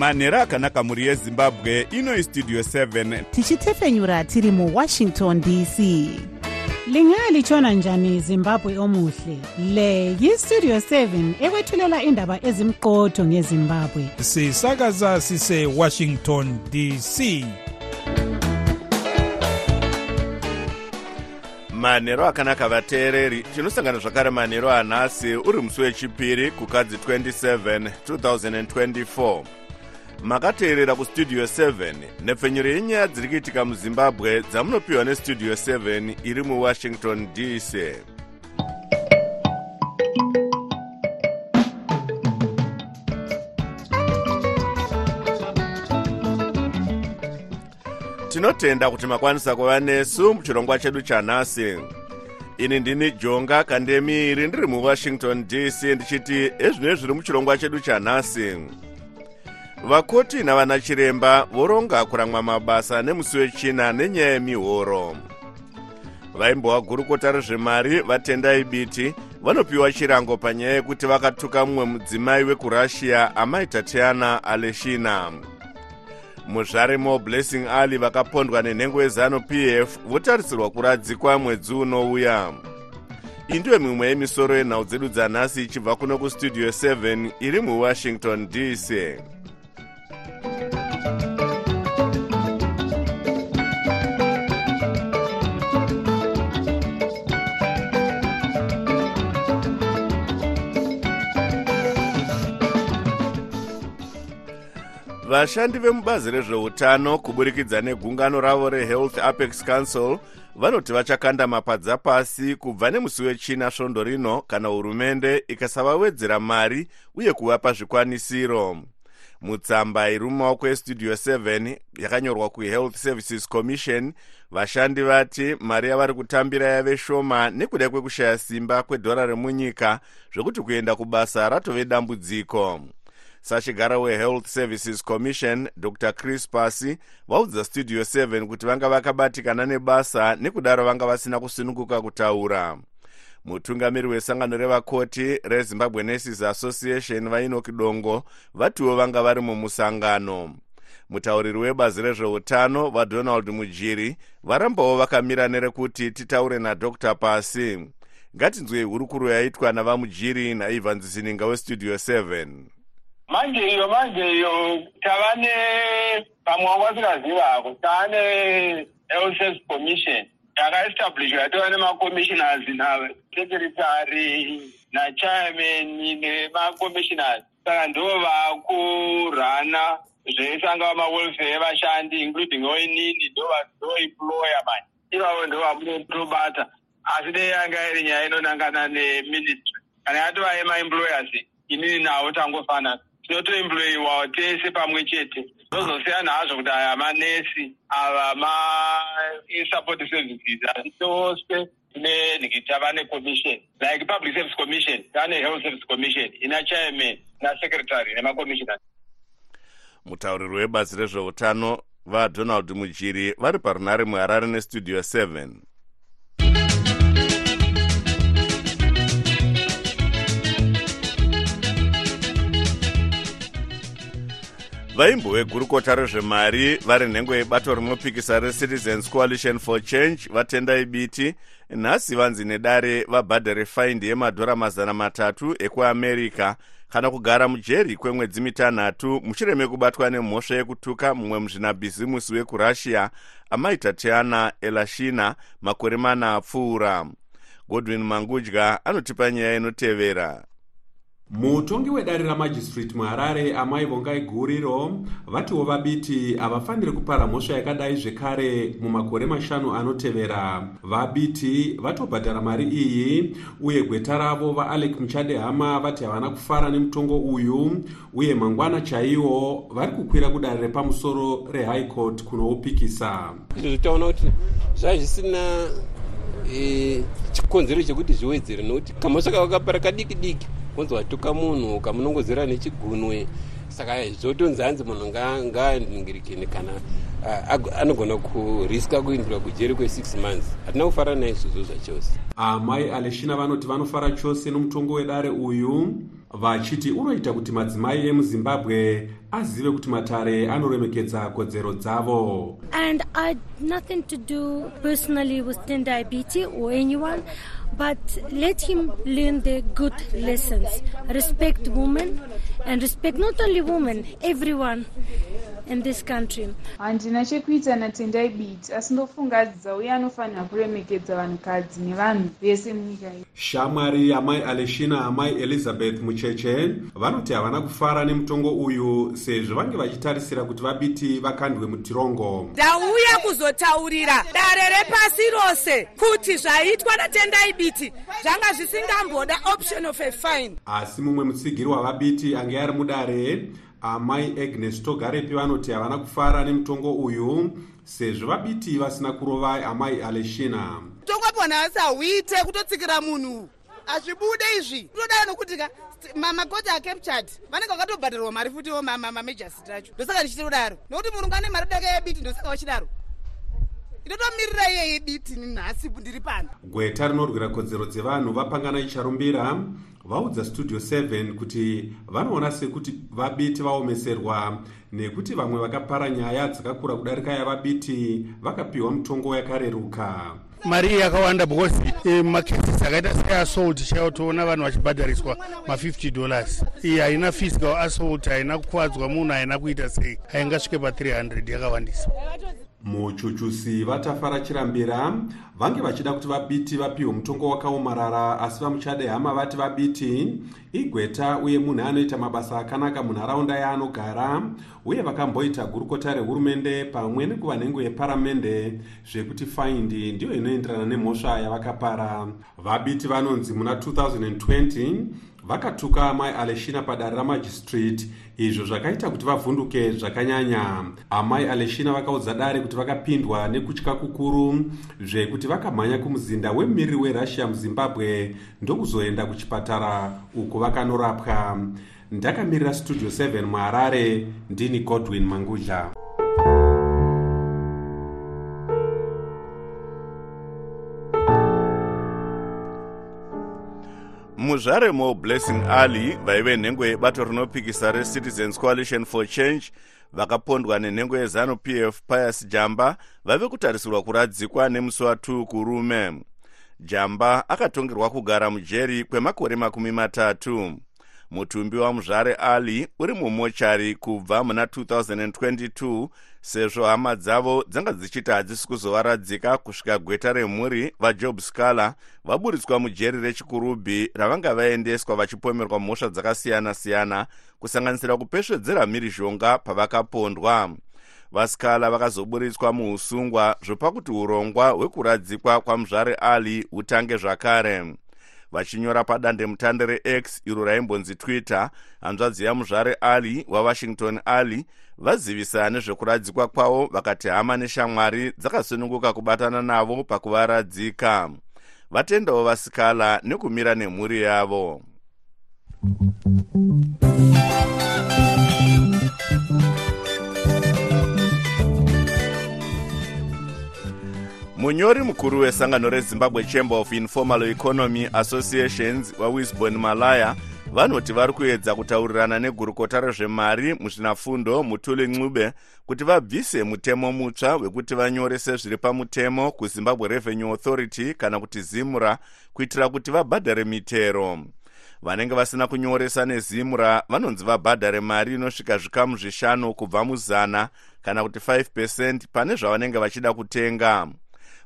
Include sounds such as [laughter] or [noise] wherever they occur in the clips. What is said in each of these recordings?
manhero akanaka mhuri yezimbabwe inoi studio 7 tichitefenyura tiri muwashington dc lingaa litshona njani zimbabwe omuhle? Le yistudio 7 ekwethulela indaba ezimqotho ngezimbabwe. Sisakaza sisewashington dc manhero akanaka vateereri. Tinosangana zvakare manhero anhasi uri musi wechipiri kukadzi 27 2024 makateerera kustudio 7 nhepfenyuro yenyaya dziri kuitika muzimbabwe dzamunopiwa nestudio 7 iri muwashington dc tinotenda kuti makwanisa kuva nesu muchirongwa chedu chanhasi ini ndini jonga kandemiri ndiri muwashington dc ndichiti ezvino zviri muchirongwa chedu chanhasi vakoti navana chiremba voronga kuramwa mabasa nemusi wechina nenyaya yemihoro vaimbova gurukota rezvemari vatendai biti vanopiwa chirango panyaya yekuti vakatuka mumwe mudzimai wekurussia amai tatiana aleshina. Muzvare moblessing ali vakapondwa nenhengo yezanu p f votarisirwa kuradzikwa mwedzi unouya. Iyi ndiyo mimwe yemisoro yenhau dzedu dzanhasi ichibva kuno kustudio 7 iri muwashington dc vashandi vemubazi rezveutano kuburikidza negungano ravo rehealth apex council vanoti vachakanda mapadza pasi kubva nemusi wechina svondo rino kana hurumende ikasavawedzera mari uye kuvapa zvikwanisiro mutsamba iri mumaoko estudio 7 yakanyorwa kuhealth services commission. Vashandi vati mari yavari kutambira yave shoma nekuda kwekushaya simba kwedhora remunyika zvekuti kuenda kubasa ratove dambudziko. Sachigara wehealth services commission dr. Chris pasi vaudza studio 7 kuti vanga vakabatikana nebasa nekudaro vanga vasina kusununguka kutaura mutungamiri wesangano revakoti rezimbabwe nurses association vainoki dongo vatiwo vanga vari mumusangano. Mutauriri webazi rezveutano vadonald mujiri varambawo vakamira nerekuti titaure nadr pasi. Ngatinzwei hurukuro yaitwa navamujiri naivan zisininga westudio 7 manje iyo manje iyo tava ne pamwe wanga vasingazivako tava ne health commission yakaestablishwa yatova nemacommissioners nasecretary nachairman nemacommissioners saka ndo vakurana zveisangava mawelfare evashandi including oinini ndoemployer manje ivavo ndo vamunotobata asi dei yanga iri nyaya inonangana neministry? Kana yatova emaemployers inini navo tangofanana tinotoemployiwa tese pamwe chete zozosiyana hazvo kuti aya manesi ava masupport services asi tose tine nhiki tava necommission like public service commission tane health service commission ina chairman nasecretary nemacommissioners mutauriri webazi rezveutano vadonald mujiri vari parunare muharare nestudio 7 vaimbo vegurukota rezvemari vari nhengo yebato rinopikisa recitizens coalition for change vatendai biti nhasi vanzi nedare vabhadhare faindi yemadhora mazana matatu ekuamerica kana kugara mujeri kwemwedzi mitanhatu mushure mekubatwa nemhosva yekutuka mumwe muzvinabhizimusi wekurussia amaita tiana elashina makore mana apfuura. Godwin mangudya anotipa nyaya inotevera mutongi wedare ramajistrate muharare amai vongai guriro vatiwo vabiti havafaniri kupara mhosva yakadai zvekare mumakore mashanu anotevera. Vabiti vatobhadhara mari iyi uye gweta ravo vaalec muchadehama vati havana kufara nemutongo uyu uye mangwana chaiwo vari kukwira kudare repamusoro rehigh court kunoupikisa izvozvo taona kuti zvaa zvisina chikonzero chekuti zviwedzere nokuti kamhosva kakapara kadiki diki kunzi watuka munhu ukamunongozera nechigunwe. Saka zvotonzi hanzi munhu ngaaningirikini kana anogona kuriska kuindira kujeri kwe6 months. Hatina kufara naizvozvo zvachose. Amai aleshina vanoti vanofara chose nomutongo wedare uyu vachiti unoita kuti madzimai emuzimbabwe azive kuti matare anoremekedza kodzero dzavo. And I nothing to do personally with BT or anyone, but let him learn the good lessons. Respect women and respect not only women, everyone in this country. handina chekuita natendai biti asi ndofungadza uye anofanira kuremekedza vanhukadzi nevanhu vese munyika iyi shamwari amai aleshina amai elizabeth mucheche vanoti havana kufara nemutongo uyu sezvo vange vachitarisira kuti vabiti vakandwe mutirongo. Ndauya kuzotaurira dare repasi rose kuti zvaitwa natendai biti zvanga zvisingamboda option of a fine. Asi mumwe mutsigiri wavabiti ange ari mudare amai agnes togarepi vanoti havana kufara nemutongo uyu sezvo vabiti vasina kurova amai aleshina. Tongopona asauite kutotsikira munhu. Hazvibude izvi. Todaro nokuti ka mamakoti acaptured vanenge vakatobhadharwa mari futiwo mamajasiti acho ndosaka ndichitodaro nokuti murungu ane mari daka yebiti ndosaka wachidaro inotomirira iyeye biti nhasi ndiri pano. Gweta rinorwira kodzero dzevanhu vapangana icharumbira vaudza studio 7 kuti vanoona sekuti vabiti vaomeserwa nekuti vamwe vakapara nyaya dzakakura kudarika yavabiti vakapiwa mutongo yakareruka mari iyi yakawanda because eh, macases akaita seassault chaiwo toona vanhu vachibhadhariswa ma50 dollars. Iyi haina physical assault haina kukwadzwa munhu haina kuita sei. Haingasvike pa300 yakawandisa muchuchusi vatafara chirambira vange vachida kuti vabiti vapiwe mutongo wakaomarara asi vamuchade hama vati vabiti. Igweta uye munhu anoita mabasa akanaka munharaunda yaanogara uye vakamboita gurukota rehurumende pamwe nekuva nhengo yeparamende zvekuti faindi ndiyo inoenderana nemhosva yavakapara. Vabiti vanonzi muna 2020 vakatuka amai aleshina padare ramajistrate izvo zvakaita kuti vavhunduke zvakanyanya. Amai aleshina vakaudza dare kuti vakapindwa nekutya kukuru zvekuti vakamhanya kumuzinda wemumiriri werussia muzimbabwe ndokuzoenda kuchipatara uko vakanorapwa. Ndakamirira studio 7 muharare ndini godwin mangudla muzvaremo blessing ali vaive nhengo yebato rinopikisa recitizens coalition for change vakapondwa nenhengo yezanup f pius jamba vave kutarisirwa kuradzikwa nemusi wa2 kurume jamba akatongerwa kugara mujeri kwemakore makumi matatu. Mutumbi wamuzvare ali uri mumochari kubva muna 2022 sezvo hama dzavo dzanga dzichiti hadzisi kuzovaradzika kusvika gweta remhuri vajob scaler vaburitswa mujeri rechikurubhi ravanga vaendeswa vachipomerwa mhosva dzakasiyana-siyana kusanganisira kupesvedzera mhirizhonga pavakapondwa. Vascala vakazoburitswa muusungwa zvopa kuti urongwa hwekuradzikwa kwamuzvare ali hutange zvakare. Vachinyora padandemutande rex iro raimbonzi twitter hanzvadzi yamuzvare ali wawashington ali vazivisa nezvekuradzikwa kwavo vakati hama neshamwari dzakasununguka kubatana navo pakuvaradzika. Vatendawo vasikala nekumira nemhuri yavo. Munyori mukuru wesangano rezimbabwe chamber of informal economy associations wawisbon malaya vanoti vari kuedza kutaurirana negurukota rezvemari muzvinafundo mutuli ncube kuti vabvise mutemo mutsva wekuti vanyorese zviri pamutemo kuzimbabwe revenue authority kana kuti zimura kuitira kuti vabhadhare mitero. Vanenge vasina kunyoresa nezimura vanonzi vabhadhare mari inosvika zvikamu zvishanu kubva muzana kana kuti 5 pane zvavanenge vachida kutenga.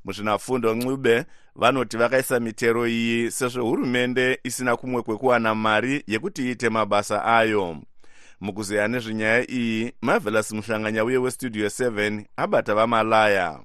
Muzvinafundo ncube vanoti vakaisa mitero iyi sezvo hurumende isina kumwe kwekuwana mari yekuti iite mabasa ayo. Mukuzeya nezvenyaya iyi marvelous muhlanganya uye westudio 7 abata vamalaya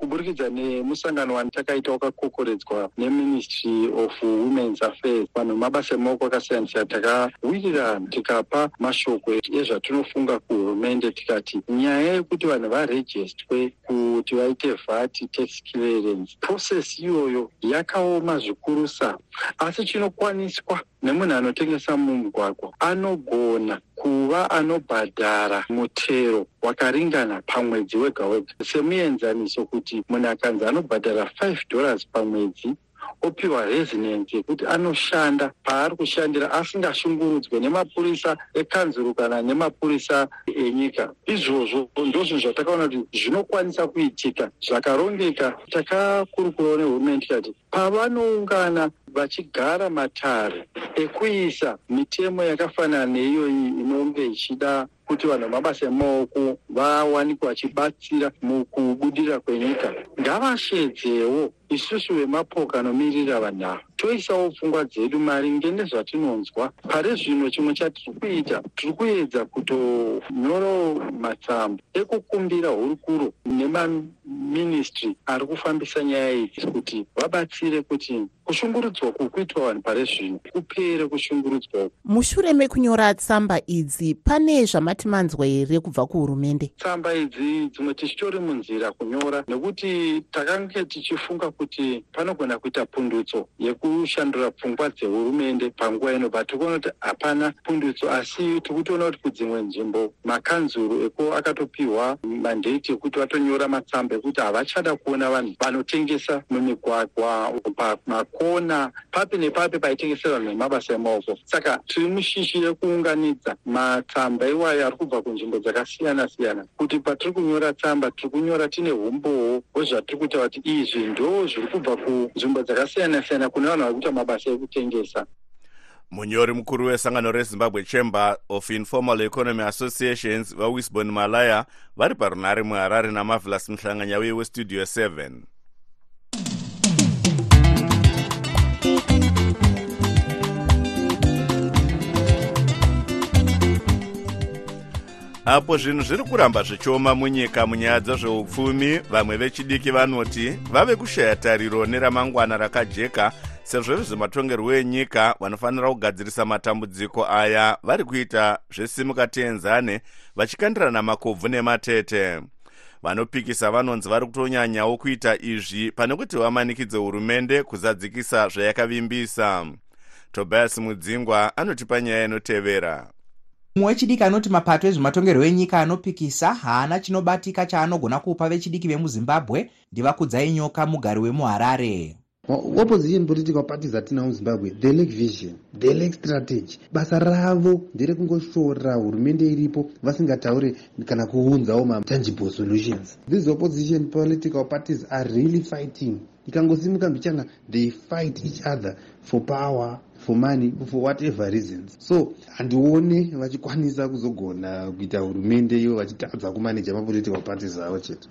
kuburikidza nemusangano wanditakaita wakakokoredzwa neministry of womens affairs. Vanhu mabasa emaoko akasiyana-siyana takawirirana tikapa mashoko ezvatinofunga kuhurumende tikati nyaya yekuti vanhu varejistwe kuti vaite vat tax clearance process iyoyo yakaoma zvikurusa asi chinokwaniswa nemunhu anotengesa mumugwagwa anogona kuva anobhadhara mutero wakaringana pamwedzi wega wega. Semuenzaniso kuti munhu akanzi anobhadhara 5 dollars pamwedzi opiwa resinensi yekuti anoshanda. Paari kushandira asingashungurudzwe nemapurisa ekanzuru kana nemapurisa enyika. Izvozvo ndozvinhu zvatakaona kuti zvinokwanisa kuitika zvakarongeka. Takakurukurawo nehurumende tikati pavanoungana vachigara matare ekuisa mitemo yakafanana neiyoyi inonge ichida kuti vanhu vamabasa emaoko vawanikwa vachibatsira mukubudirira kwenyika. Ngavashedzewo isusu vemapoka anomirira vanhu ava toisawo pfungwa dzedu maringe nezvatinonzwa pari zvino chimwe chatiri kuita tiri kuedza kutonyorawo matsamba ekukumbira hurukuro nemaministry ari kufambisa nyaya idzi kuti vabatsire kuti kushungurudzwa ku kuitwa vanhu pari zvino kupere kushungurudzwa uku. Mushure mekunyora tsamba idzi pane zvamati manzwa here kubva kuhurumende? Tsamba idzi dzimwe tichitori munzira kunyora nekuti takange tichifunga kuti panogona kuita pundutso yekushandura pfungwa dzehurumende panguva ino but tikuona kuti hapana pundutso asi tikutoona kuti kudzimwe nzvimbo makanzuru eko akatopiwa mandate ekuti vatonyora matsamba ekuti havachada kuona vanhu vanotengesa mumigwagwa pamakona papi nepapi paitengesera vanhu nemabasa emaoko saka tiri mushishi rekuunganidza matsamba iwayo ari kubva kunzvimbo dzakasiyana siyana kuti patiri kunyora tsamba tiri kunyora tine umbowo hwezvatiri kutaura kuti izvi ndo zviri kubva kunzvimbo dzakasiyana siyana kune vanhu vari kuita mabasa ekutengesa. Munyori mukuru wesangano rezimbabwe chamber of informal economy associations vawisbon malaya vari parunhare muharare namavelas muhlanganyauye westudio 7 apo zvinhu zviri kuramba zvichioma munyika munyaya dzezveupfumi vamwe vechidiki vanoti vave kushaya tariro neramangwana rakajeka sezvo vezvematongerwo enyika vanofanira kugadzirisa matambudziko aya vari kuita zvesimukateenzane vachikandirana makobvu nematete. Vanopikisa vanonzi vari kutonyanyawo kuita izvi pane kuti vamanikidze hurumende kuzadzikisa zvayakavimbisa. Tobias mudzingwa anotipa nyaya inotevera mumwe wechidiki anoti mapato ezvematongerwo enyika anopikisa haana chinobatika chaanogona kupa vechidiki vemuzimbabwe. Ndivakudzai nyoka mugari wemuharare. Opposition political parties atina muzimbabwe they lack vision they lack strategy basa ravo nderekungoshora hurumende iripo vasingataure kana kuunzawo matangible solutions. These opposition political parties are really fighting. Ikangosimuka mbichana they fight each other for power for money for whatever reasons. So handione vachikwanisa kuzogona kuita hurumende ivo vachitadza kumaneja mapolitical parties avo chete.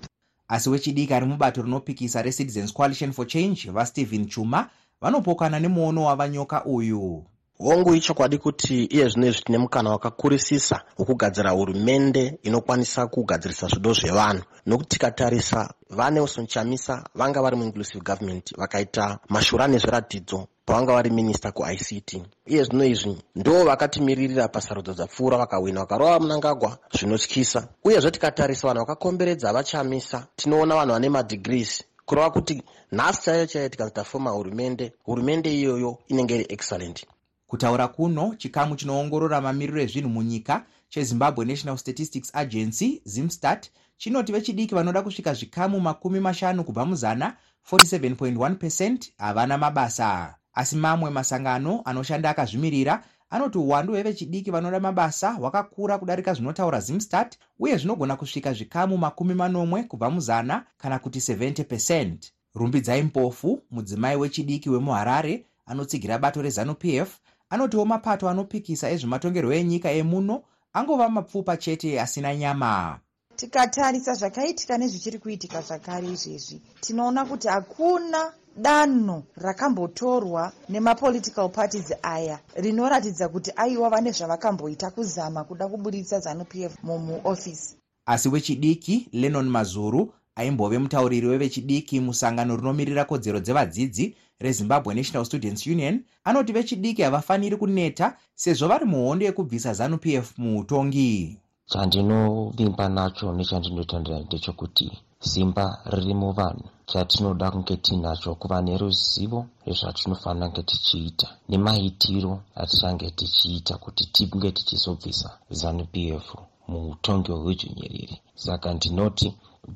Asi wechidiki ari mubato rinopikisa recitizens coalition for change vastephen chuma vanopokana nemuono wavanyoka uyu hongu ichokwadi kuti iye zvino izvi tine mukana wakakurisisa wokugadzira hurumende inokwanisa kugadzirisa zvido zvevanhu. Nokuti tikatarisa vanelson chamisa vanga vari muinclusive government vakaita mashura nezviratidzo pavanga vari minista kuict iye zvino izvi ndo vakatimiririra pasarudzo dzapfuura vakawina vakarova munangagwa zvinotyisa. Uyezve tikatarisa vanhu vakakomberedza vachamisa tinoona vanhu vane madhigrees kureva kuti nhasi chaiyo chaiyo tikazita foma hurumende hurumende iyoyo inenge iri excellent kutaura kuno chikamu chinoongorora mamiriro ezvinhu munyika chezimbabwe national statistics agency zimstat chinoti vechidiki vanoda kusvika zvikamu makumi mashanu kubva muzana 47.1 havana mabasa. Asi mamwe masangano anoshanda akazvimirira anoti uwandu hwevechidiki vanoda mabasa hwakakura kudarika zvinotaura zimstat uye zvinogona kusvika zvikamu makumi manomwe kubva muzana kana kuti 70 rumbidzai mpofu mudzimai wechidiki wemuharare anotsigira bato rezanup f anotiwo mapato anopikisa ezvematongerwo enyika emuno angova mapfupa chete asina nyama. Tikatarisa zvakaitika nezvichiri kuitika zvakare izvezvi tinoona kuti hakuna danho rakambotorwa nemapolitical parties aya rinoratidza kuti aiwa vane zvavakamboita kuzama kuda kuburitsa zanup f mumuofisi asi wechidiki lenon mazuru aimbove mutauriri wevechidiki musangano rinomirira kodzero dzevadzidzi rezimbabwe national students union anoti vechidiki havafaniri kuneta sezvo vari muhondo yekubvisa zanup f muutongi chandinovimba nacho nechandinotandira ndechekuti simba riri muvanhu. Chatinoda kunge tinacho kuva neruzivo rezvatinofanira kunge tichiita nemaitiro atichange tichiita kuti tinge tichizobvisa zanup f muutongi hwejunyerere saka ndinoti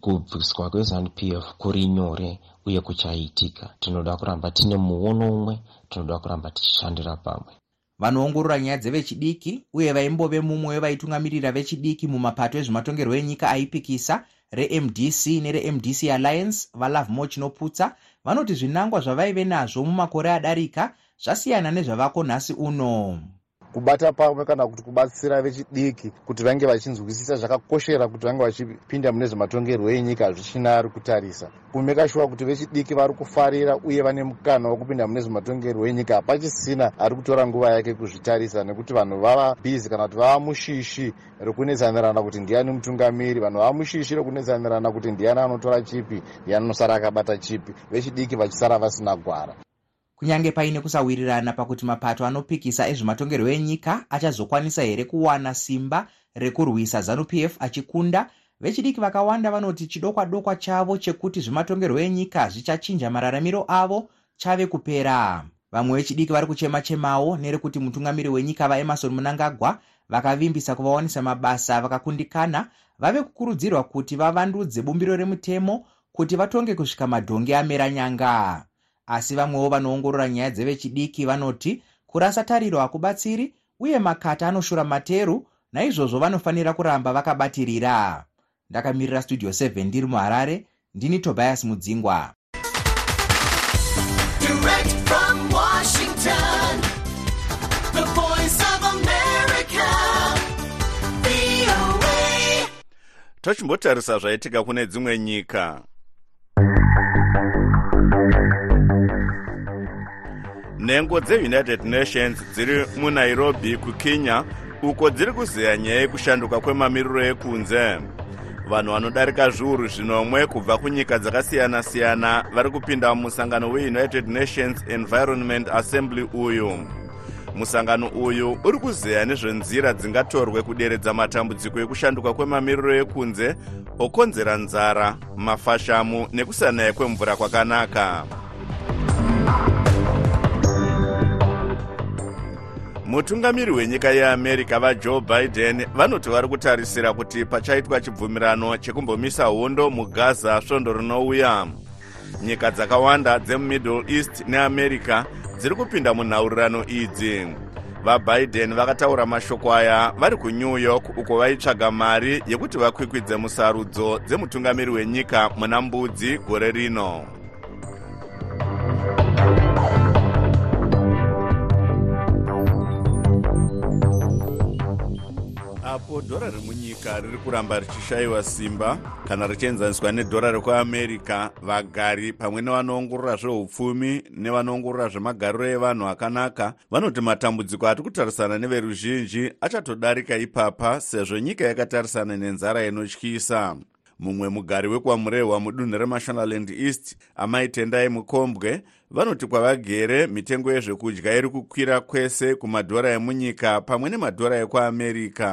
kubviswa kwezanup f kuri nyore uye kuchaitika. Tinoda kuramba tine muono umwe tinoda kuramba tichishandira pamwe. Vanoongorora nyaya dzevechidiki uye vaimbove mumwe wevaitungamirira vechidiki mumapato ezvematongerwo enyika aipikisa remdc neremdc alliance valove mo chinoputsa vanoti zvinangwa zvavaive nazvo mumakore adarika zvasiyana nezvavako nhasi uno kubata pamwe kana kuti kubatsira vechidiki kuti vange vachinzwisisa zvakakoshera kuti vange vachipinda mune zvematongerwo enyika zvichina ari kutarisa. Kumeka shuwa kuti vechidiki vari kufarira uye vane mukana wekupinda mune zvematongerwo enyika hapachisina ari kutora nguva yake kuzvitarisa nekuti vanhu vava bhizi kana kuti vava mushishi rekunetsanirana kuti ndiani mutungamiri vanhu vava mushishi rekunetsanirana kuti ndiani anotora chipi ndiani anosara akabata chipi. Vechidiki vachisara vasina gwara kunyange paine kusawirirana pakuti mapato anopikisa ezvematongerwo enyika achazokwanisa here kuwana simba rekurwisa. Zanup f achikunda. Vechidiki vakawanda vanoti chidokwa dokwa chavo chekuti zvematongerwo enyika zvichachinja mararamiro avo chave kupera. Vamwe vechidiki vari kuchema-chemawo nerekuti mutungamiri wenyika vaemarson munangagwa vakavimbisa kuvawanisa mabasa vakakundikana. Vave kukurudzirwa kuti vavandudze bumbiro remutemo kuti vatonge kusvika madhongi amera nyanga asi vamwewo vanoongorora nyaya dzevechidiki vanoti kurasa tariro hakubatsiri uye makata anoshura materu naizvozvo vanofanira kuramba vakabatirira. Ndakamirira studio 7 ndiri muharare ndini tobias mudzingwa. Tochimbotarisa zvaitika kune dzimwe nyika nhengo dzeunited nations dziri munairobi kukenya uko dziri kuzeya nyaya yekushanduka kwemamiriro ekunze. Vanhu vanodarika zviuru zvinomwe kubva kunyika dzakasiyana-siyana vari kupinda mumusangano weunited nations environment assembly uyu. Musangano uyu uri kuzeya nezvenzira dzingatorwe kuderedza matambudziko ekushanduka kwemamiriro ekunze okonzera nzara mafashamu nekusanaya kwemvura kwakanaka mutungamiri wenyika yeamerica vajoe biden vanoti vari kutarisira kuti pachaitwa chibvumirano chekumbomisa hondo mugaza svondo rinouya. Nyika dzakawanda dzemumiddle east neamerica dziri kupinda munhaurirano idzi. Vabiden vakataura mashoko aya vari kunew york uko vaitsvaga mari yekuti vakwikwidze musarudzo dzemutungamiri wenyika muna mbudzi gore rino apo dhora remunyika riri kuramba richishayiwa simba kana richienzaniswa nedhora rekuamerica. Vagari pamwe nevanoongorora zveupfumi nevanoongorora zvemagariro evanhu akanaka vanoti matambudziko ati kutarisana neveruzhinji achatodarika ipapa sezvo nyika yakatarisana nenzara inotyisa. Mumwe mugari wekwamurehwa mudunhu remashonaland east amaitendai mukombwe vanoti kwavagere mitengo yezvekudya iri kukwira kwese kumadhora emunyika pamwe nemadhora ekuamerica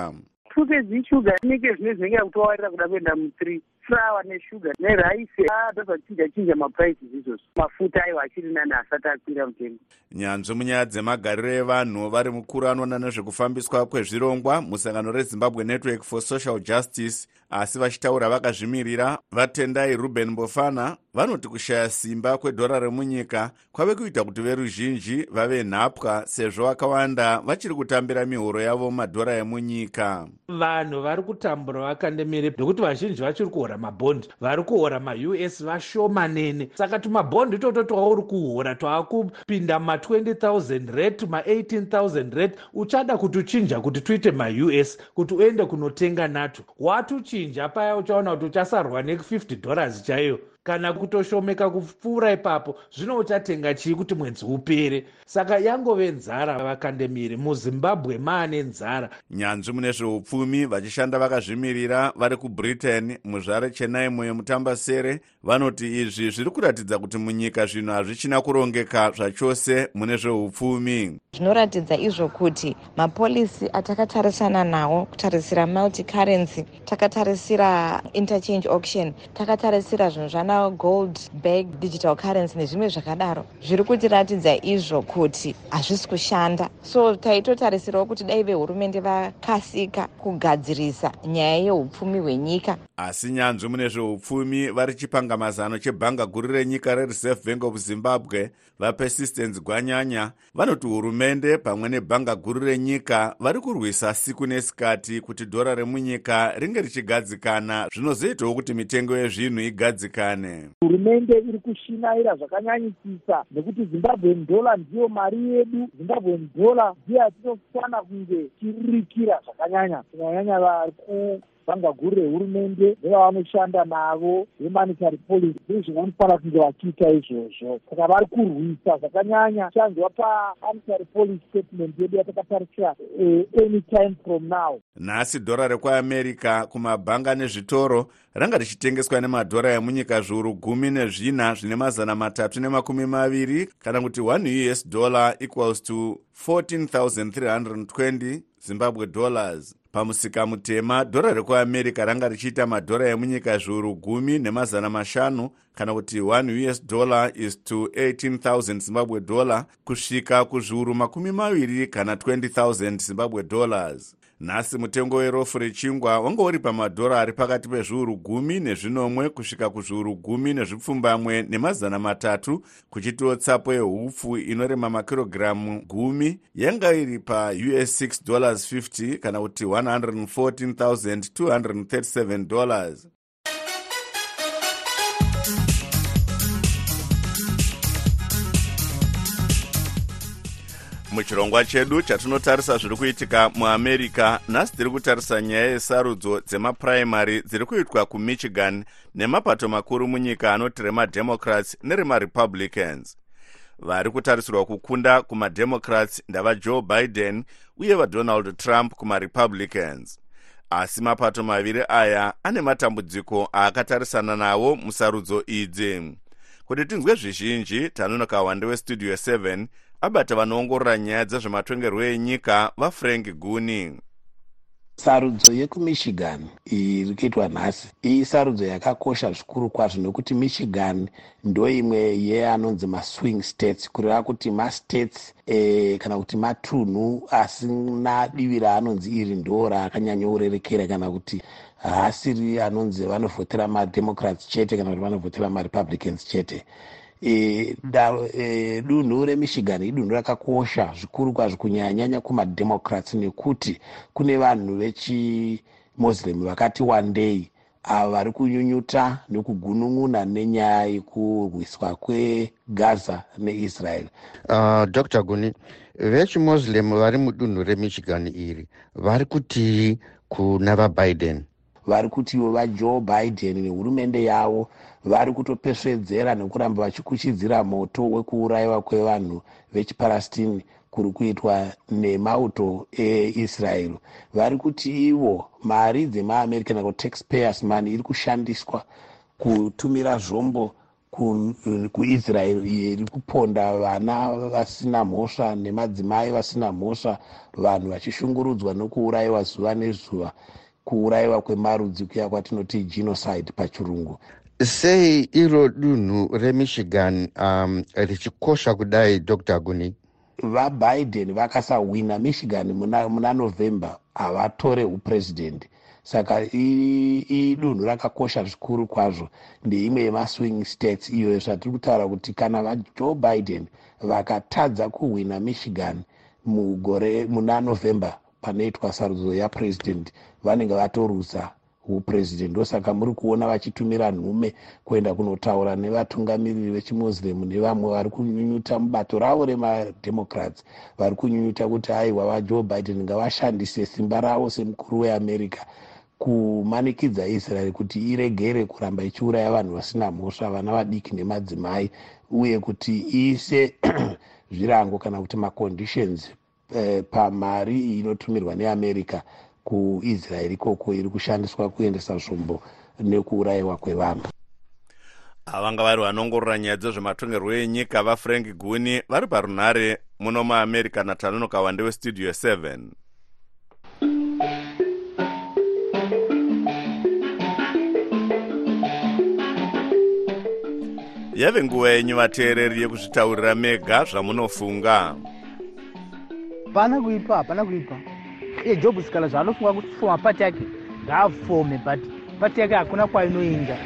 tuke dzishuga neke zvine zvinenge kutowarira kuda kuenda muthree. Flower neshuga neraisi atozvachinja chinja maprices izvozvo. Mafuta aiwa achiri nani asati akwira mutengo. Nyanzvi munyaya dzemagariro evanhu vari mukuru anoona nezvekufambiswa kwezvirongwa musangano rezimbabwe network for social justice asi vachitaura vakazvimirira vatendai ruben bofana vanoti kushaya simba kwedhora remunyika kwave kuita kuti veruzhinji vave nhapwa sezvo vakawanda vachiri kutambira mihoro yavo madhora emunyika. Vanhu vari kutambura vakandemire nekuti vazhinji vachiri kuhora mabhondi. Vari kuhora maus vashomanene. Saka tumabhondi itoto twauri kuhora twaakupinda ma20000 red ma18000 red uchada kutuchinja kuti tuite maus kuti uende kunotenga nato watuchinja paya uchaona kuti uchasarwa ne50 dollars chaiyo kana kutoshomeka kupfuura ipapo zvino uchatenga chii kuti mwedzi upere. Saka yangove nzara vakandemiri muzimbabwe maane nzara. Nyanzvi mune zveupfumi vachishanda vakazvimirira vari kubritain muzvare chenaimo yemutambasere vanoti izvi zviri kuratidza kuti munyika zvinhu hazvichina kurongeka zvachose mune zveupfumi. Zvinoratidza izvo kuti mapolisi atakatarisana nawo kutarisira multicurrency takatarisira interchange auction takatarisira zvinhu zvana sana gold bag digital currency nezvimwe zvakadaro. Zviri kutiratidza izvo kuti hazvisi kushanda. So taitotarisirawo kuti dai vehurumende vakasika kugadzirisa nyaya yeupfumi hwenyika. Asi nyanzvi mune zveupfumi vari chipangamazano chebhanga guru renyika rereserve bank of zimbabwe vapersistence gwanyanya vanoti hurumende pamwe nebhanga guru renyika vari kurwisa siku nesikati kuti dhora remunyika ringe richigadzikana. Zvinozoitawo kuti mitengo yezvinhu igadzikane hurumende iri kushinaira zvakanyanyisisa nekuti zimbabwen dollar ndiyo mari yedu. Zimbabwen dollar ndiyo yatinofana kunge tiririkira zvakanyanya. Kunyanyanya vari bhanga guru rehurumende nevavanoshanda navo vemonitary policy ndizvo vanofanira kunge vachiita izvozvo. Saka vari kurwisa zvakanyanya. Chanzwa pamonitary policy statement yedu yatakatarisira uh, any time from now. Nhasi dhora rekuamerica kumabhanga nezvitoro ranga richitengeswa nemadhora emunyika zviuru gumi nezvina zvine mazana matatu nemakumi maviri kana kuti 1 us dollar equals to 14320 zimbabwe dollars pamusika mutema dhora rekuamerica ranga richiita madhora emunyika zviuru gumi nemazana mashanu kana kuti 1 us dollar is to 18000 zimbabwe dollar kusvika kuzviuru makumi maviri kana 20000 zimbabwe dollars nhasi mutengo werofu rechingwa wanga uri pamadhora ari pakati pezviuru gumi nezvinomwe kusvika kuzviuru gumi nezvipfumbamwe nemazana matatu kuchitiwo tsapo yehupfu inorema makirogiramu gumi. Yanga iri paus 6 dollars 50 kana kuti 114237 dollars muchirongwa chedu chatinotarisa zviri kuitika muamerica nhasi tiri kutarisa nyaya yesarudzo dzemapuraimary dziri kuitwa kumichigan nemapato makuru munyika anoti remademocrats neremarepublicans vari kutarisirwa kukunda kumademocrats ndavajoe biden uye vadonald trump kumarepublicans asi mapato maviri aya ane matambudziko aakatarisana nawo musarudzo idzi. Kuti tinzwe zvizhinji tanonoka wande westudio 7 abata vanoongorora nyaya dzezvematongerwo enyika vafrank guni. Sarudzo yekumichigan iri kuitwa nhasi iyi sarudzo yakakosha zvikuru kwazvo nekuti michigan ndo imwe yeanonzi maswing states kureva kuti mastates e, kana kuti matunhu asina divi raanonzi iri ndo raakanyanyourerekera kana kuti haasiri anonzi vanovhotera mademocrats chete kana kuti vanovhotera marepublicans chete dunhu remichigan idunhu rakakosha zvikuru kwazvo kunyanyanyanya kumademocrats nekuti kune vanhu vechimuslim vakati wandei. Avo vari kunyunyuta nekugunun'una nenyaya yekurwiswa kwegaza neisrael. Uh, dr guni vechimuslim vari mudunhu remichigan iri vari kuti kuna vabiden vari kutiwo vajoe biden nehurumende yavo vari kutopesvedzera nekuramba vachikuchidzira moto wekuurayiwa kwevanhu vechipalestine kuri kuitwa nemauto eisraeri vari kuti ivo mari dzemaamerica nako taxpayers money iri kushandiswa kutumira zvombo kuisraeri iyo iri kuponda vana vasina mhosva nemadzimai vasina mhosva vanhu vachishungurudzwa nokuurayiwa zuva nezuva kuurayiwa kwemarudzi kuya kwatinoti genocide pachirungu. Sei iro dunhu remichigan um, richikosha kudai dr guni? Vabiden vakasawina michigan muna, muna november havatore upurezidendi saka idunhu rakakosha zvikuru kwazvo. Ndeimwe yemaswing states iyo zvatiri kutaura kuti kana vajoe biden vakatadza kuhwina michigan mugore muna november panoitwa sarudzo yapurezidendi vanenge vatorusa upurezidendi ndosaka muri kuona vachitumira nhume kuenda kunotaura nevatungamiriri vechimuslim nevamwe vari kunyunyuta mubato ravo remademocrats vari kunyunyuta kuti aiwa vajoe biden ngavashandise simba ravo semukuru weamerica kumanikidza israeri kuti iregere kuramba ichiuraya vanhu vasina mhosva vana vadiki nemadzimai uye kuti iise [clears throat] zvirango kana kuti maconditions eh, pamari inotumirwa neamerica kuisraeri ikoko iri kushandiswa kuendesa zvombo nekuurayiwa kwevanhu. Avanga vari vanongorora nyaya dzezvematongerwo enyika vafrank guni vari parunhare muno muamerica natanonoka wande westudio 7 yave nguva yenyu vateereri yekuzvitaurira mega zvamunofunga. Hapana kuipa hapana kuipa job sikala zvaanofunga kufoma pati yake ngaafome but pati yake hakuna kwainoenda.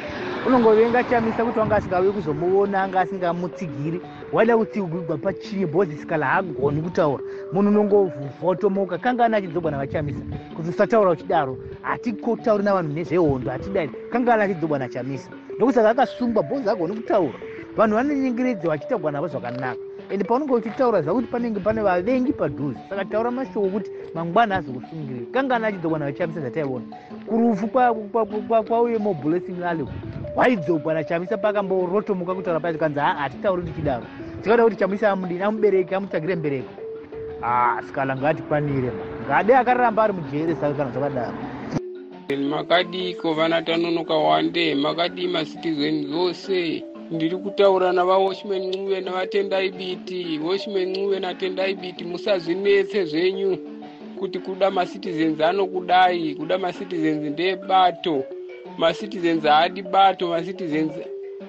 Unongovenga chamisa kuti wanga asingauyi kuzomuona anga asingamutsigiri. Waida kutsigirwa pachinyi bhozi sikala haagoni kutaura. Munhu unongovhotomoka kangani achidzogwa navachamisa kuti usataura uchidaro hatikotauri navanhu nezvehondo hatidai. Kangani achidzogwa nachamisa ndokuti saka akasungwa bhozi agoni kutaura. Vanhu vanonyingiridza vachitagwa navo zvakanaka ende paunenge uchitaura zvakuti panenge pane vavengi padhuze saka taura mashoko kuti mangwana azokusungirira. Kangani achidzogwa navachamisa zvataiona? Kurufu kwauye moblessing ale waidzogwa nachamisa pakamborotomuka kutaura pacho kanzi ha hatitauri tichidaro tikada kuti chamisa amudini amubereki amutsvagire mbereko sikala ngatikwanire ngade akaramba ari mujere saka kana zvakadaro. Makadiko vana tanonoka wande makadii macitizen zose ndiri kutaura navawashman ncuve navatendai biti washman ncuve natendai biti musazvinetse zvenyu kuti kuda macitizens anokudai. Kuda macitizens ndebato macitizens haadi bato macitizens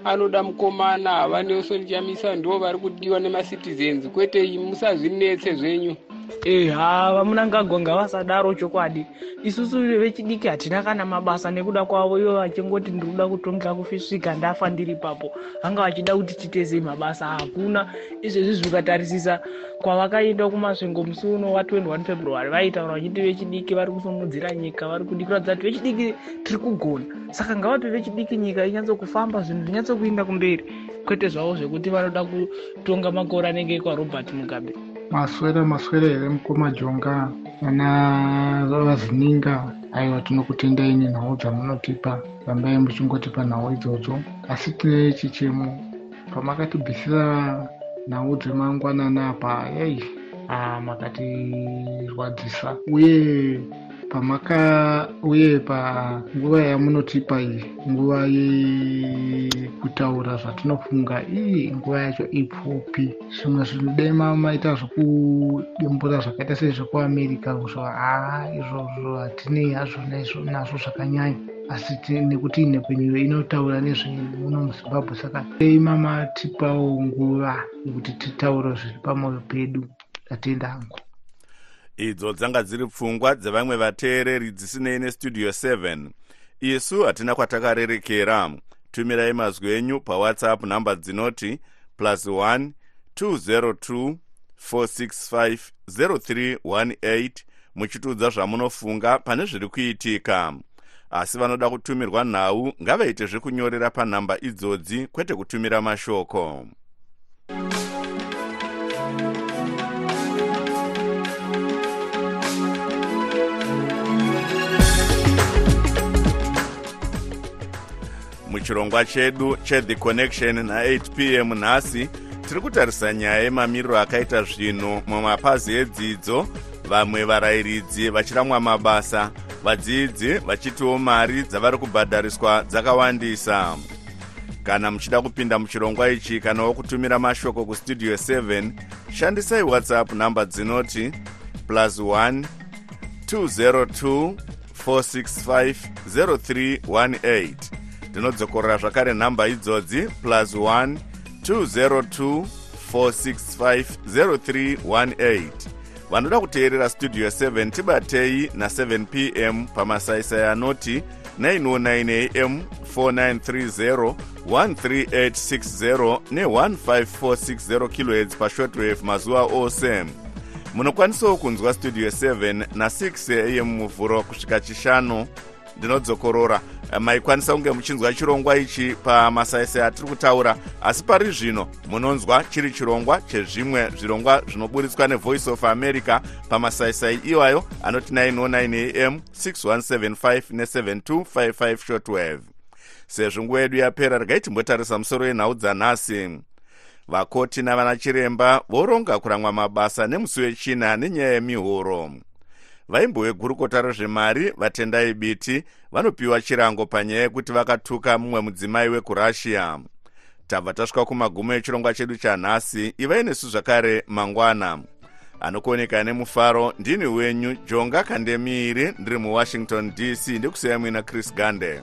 anoda mukomana vanelson chamisa ndo vari kudiwa nemacitizens kwete musazvinetse zvenyu. Eha vamunangagwa ngavasadaro chokwadi. Isusu vechidiki hatina kana mabasa nekuda kwavo ivo vachingoti ndiri kuda kutongera kufisvika ndafa ndiri ipapo. Vanga vachida kuti titezei mabasa hakuna. Izvezvi zvikatarisisa kwavakaenda kumasvingo musi uno wa21 february vaitaura vachiti vechidiki vari kusumudzira nyika vari kudi kuratidza kuti vechidiki tiri kugona. Saka ngavape vechidiki nyika inyatsokufamba zvinhu zvinyatsokuenda kumberi kwete zvavo zvekuti vanoda kutonga makore anenge kwarobert mugabe. Maswera maswera here mukoma jonga ana vazininga aiwa tinokutendai nenhau dzamunotipa rambai muchingotipa nhau idzodzo. Asi tine chichemo pamakatibvisira nhau dzemangwanana apa yai makatirwadzisa. Uye pamaka uye panguva yamunotipa iyi nguva yekutaura zvatinofunga ii nguva yacho ipfupi. Zvimwe zvinodema maita zvokudembura zvakaita sezvekuamerica kuzvo haa izvozvo hatinei hazvo nazvo zvakanyanya. Asi nekuti nhekwenyuro inotaura nezvemuno muzimbabwe saka dei mamatipawo nguva yekuti titaure zviri pamwoyo pedu tatenda hangu idzo dzanga dziri pfungwa dzevamwe vateereri dzisinei nestudio 7 isu hatina kwatakarerekera. Tumirai mazwi enyu pawhatsapp nhamba dzinoti plus 1 202 465 0318 muchitiudza zvamunofunga pane zviri kuitika. Asi vanoda kutumirwa nhau ngavaite zvekunyorera panhamba idzodzi kwete kutumira mashoko muchirongwa chedu chethe connection na8 p m nhasi tiri kutarisa nyaya yemamiriro akaita zvinhu mumapazi edzidzo. Vamwe varayiridzi vachiramwa mabasa vadzidzi vachitiwo mari dzavari kubhadhariswa dzakawandisa. Kana muchida kupinda muchirongwa ichi kanawo kutumira mashoko kustudio 7 shandisai whatsapp nhamba dzinoti plus 1 202 465 0318 ndinodzokorora zvakare nhamba idzodzi plus 1 202 465 0318 vanoda kuteerera studio 7 tibatei na7 p m pamasaisai anoti 909 am 4930 13860 ne15460 khz pashortwave mazuva ose. Munokwanisawo kunzwa studio 7 na6 am muvhuro kusvika chishanu ndinodzokorora maikwanisa kunge muchinzwa chirongwa ichi pamasaisai atiri kutaura asi pari zvino munonzwa chiri chirongwa chezvimwe zvirongwa zvinoburitswa nevoice of america pamasaisai iwayo anoti 909 am 6175 ne7255 shortwave sezvo nguva yedu yapera regai timbotarisa musoro yenhau dzanhasi. Vakoti navana chiremba voronga kuramwa mabasa nemusi wechina nenyaya yemihoro vaimbo vegurukota rezvemari vatendai biti vanopiwa chirango panyaya yekuti vakatuka mumwe mudzimai wekurussia. Tabva tasvika kumagumo echirongwa chedu chanhasi ivai nesu zvakare mangwana. Anokuoneka nemufaro ndini wenyu jonga kandemiiri ndiri muwashington dc ndikusiyai muina chris gande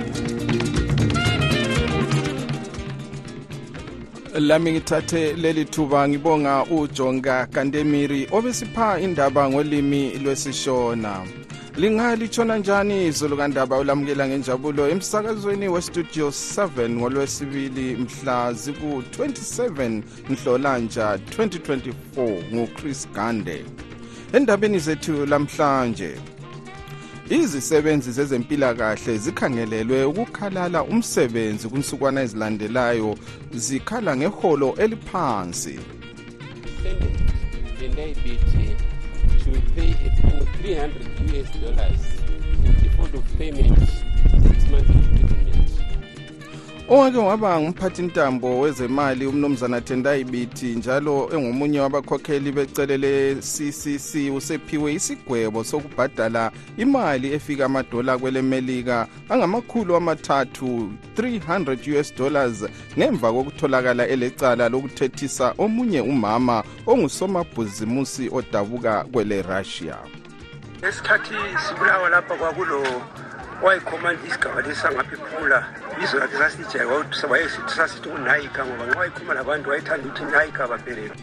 lami ngithathe leli thuba ngibonga ujonga kantemiri obesipha indaba ngolimi lwesishona. Lingalitshona njani izulu kandaba? Ulamukela ngenjabulo emsakazweni westudio 7 ngolwesibili mhla ziku-27 nhlolanja 2024 nguchris gande. Endabeni zethu lamhlanje izisebenzi zezempilakahle zikhangelelwe ukukhalala umsebenzi kunsukwana ezilandelayo zikhala ngeholo eliphansi to pay a 300 US dollars in default of payment six months imprisonment. Owake waba ngumphathintambo wezemali umnumzana tendai biti njalo engomunye wabakhokheli becele le-ccc usephiwe isigwebo sokubhadala imali efika amadola kwelemelika angamakhulu amathathu 300 us dollars ngemva kokutholakala elecala lokuthethisa omunye umama ongusomabhizimusi odabuka kwele-russia esikhathi sibulawa lapha kwakulo wayikhomanda isigaba lesangaphula bizo lakhe sasijayeka wayesithi sasithi unayika ngoba nxa wayikhuluma labantu wayethanda ukuthi nayika baphelele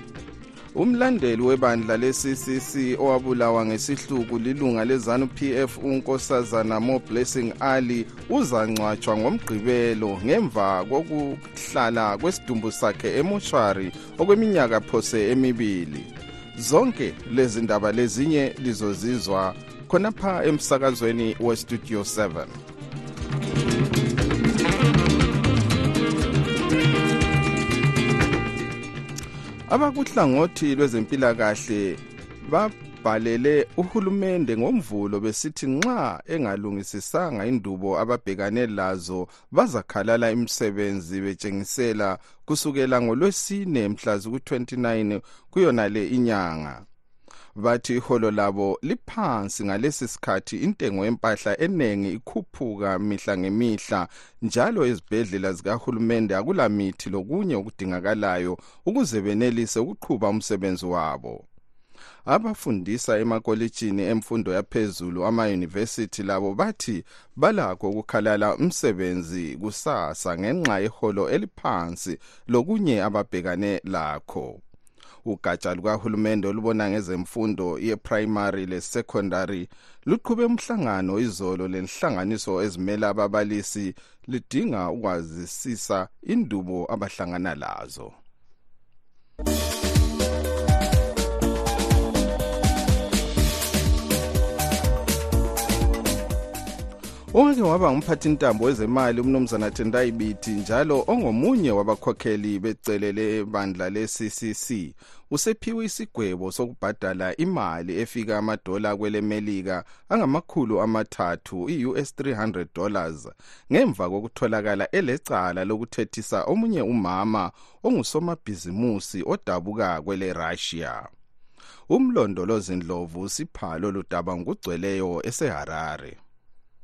umlandeli webandla le-ccc owabulawa ngesihluku lilunga lezanu pf unkosazana mo blessing ali uzangcwatshwa ngomgqibelo ngemva kokuhlala kwesidumbu sakhe emoshwari okweminyaka phose emibili. Zonke lezi ndaba lezinye lizozizwa khonapha emsakazweni westudio 7 abakuhlangothi lwezempilakahle babhalele uhulumende ngomvulo besithi nxa engalungisisanga indubo ababhekane lazo bazakhalala imisebenzi betshengisela kusukela ngolwesine mhla ziku-29 kuyona le inyanga. Bathi iholo labo liphansi ngalesi sikhathi intengo yempahla eningi ikhuphuka mihla ngemihla njalo ezibhedlela zikahulumende akulamithi lokunye okudingakalayo ukuze benelise ukuqhuba umsebenzi wabo. Abafundisa emakolitshini emfundo yaphezulu amayunivesithi labo bathi balakho ukukhalala umsebenzi kusasa ngenxa yeholo eliphansi lokunye ababhekane lakho. Ugatsha lukahulumende olubona ngezemfundo ye-primary le-secondary luqhube umhlangano izolo lenhlanganiso ezimela ababalisi lidinga ukwazisisa indubo abahlangana lazo. Owake waba ngumphathintambo wezemali umnumzana tendai biti njalo ongomunye wabakhokheli becele lebandla le-ccc usephiwe isigwebo sokubhadala imali efika amadola kwelemelika angamakhulu amathathu i-us 300 dollars ngemva kokutholakala elecala lokuthethisa omunye umama ongusomabhizimusi odabuka kwele-russia. Umlondolozindlovu sipha lolu daba ngokugcweleyo eseharare.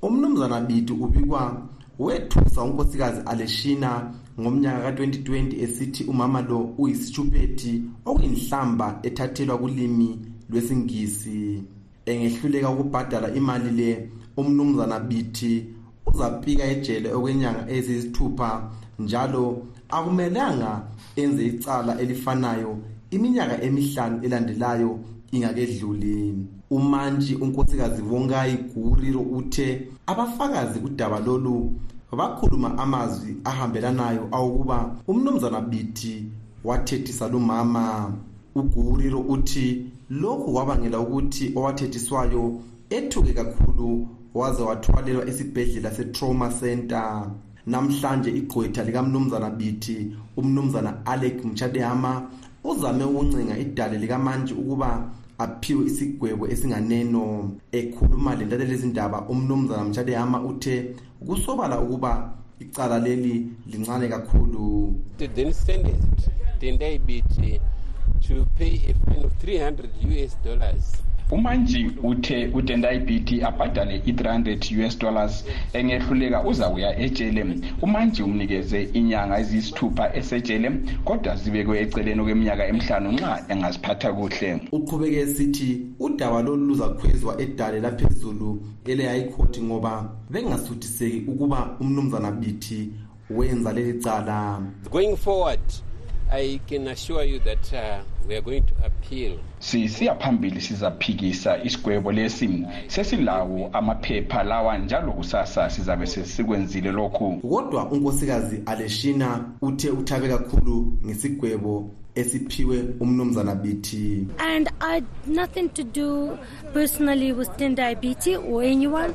Umnumzana biti ubikwa wethusa unkosikazi aleshina ngomnyaka ka-2020 esithi umama lo uyisitshuphethi okuyinhlamba ethathelwa kulimi lwesingisi. Engehluleka ukubhadala imali le umnumzana biti uzapika ejele okwenyanga eziyisithupha njalo akumelanga enze icala elifanayo iminyaka emihlanu elandelayo ingakedluli umantshi unkosikazi vongayi guriro uthe abafakazi kudaba lolu bakhuluma amazwi ahambelanayo awokuba umnumzana biti wathethisa lumama. Uguriro uthi lokhu kwabangela ukuthi owathethiswayo ethuke kakhulu waze wathwalelwa esibhedlela se-trauma center. Namhlanje igqwetha likamnumzana biti umnumzana alec mchadehama uzame ukuncenga idale likamantshi ukuba aphiwe isigwebo esinganeno ekhuluma lentathe lezindaba umnumzana mchadehama uthe kusobala ukuba icala leli lincane kakhulu then sentenced Tendai Biti to pay a fine of 300 US dollars. Umanji uthe utendai bt abhadale i-300 us dollars engehluleka uzakuya ejele. Umanji umnikeze inyanga eziyisithupha esetshele kodwa zibekwe eceleni kweminyaka emihlanu nxa engaziphatha kuhle. Uqhubeke esithi udaba lolu luzakhwezwa edale laphezulu court ngoba bengasuthiseki ukuba umnumzana bithi wenza leli cala. Going forward, I can assure you that uh, we are going to appeal. sisiya phambili sizaphikisa isigwebo lesi sesilawo amaphepha lawa njalo kusasa sizabe sesikwenzile lokhu kodwa unkosikazi aleshina uthe uthabe kakhulu ngesigwebo esiphiwe umnumzana bithi And I had nothing to do personally with Tendai BT or anyone,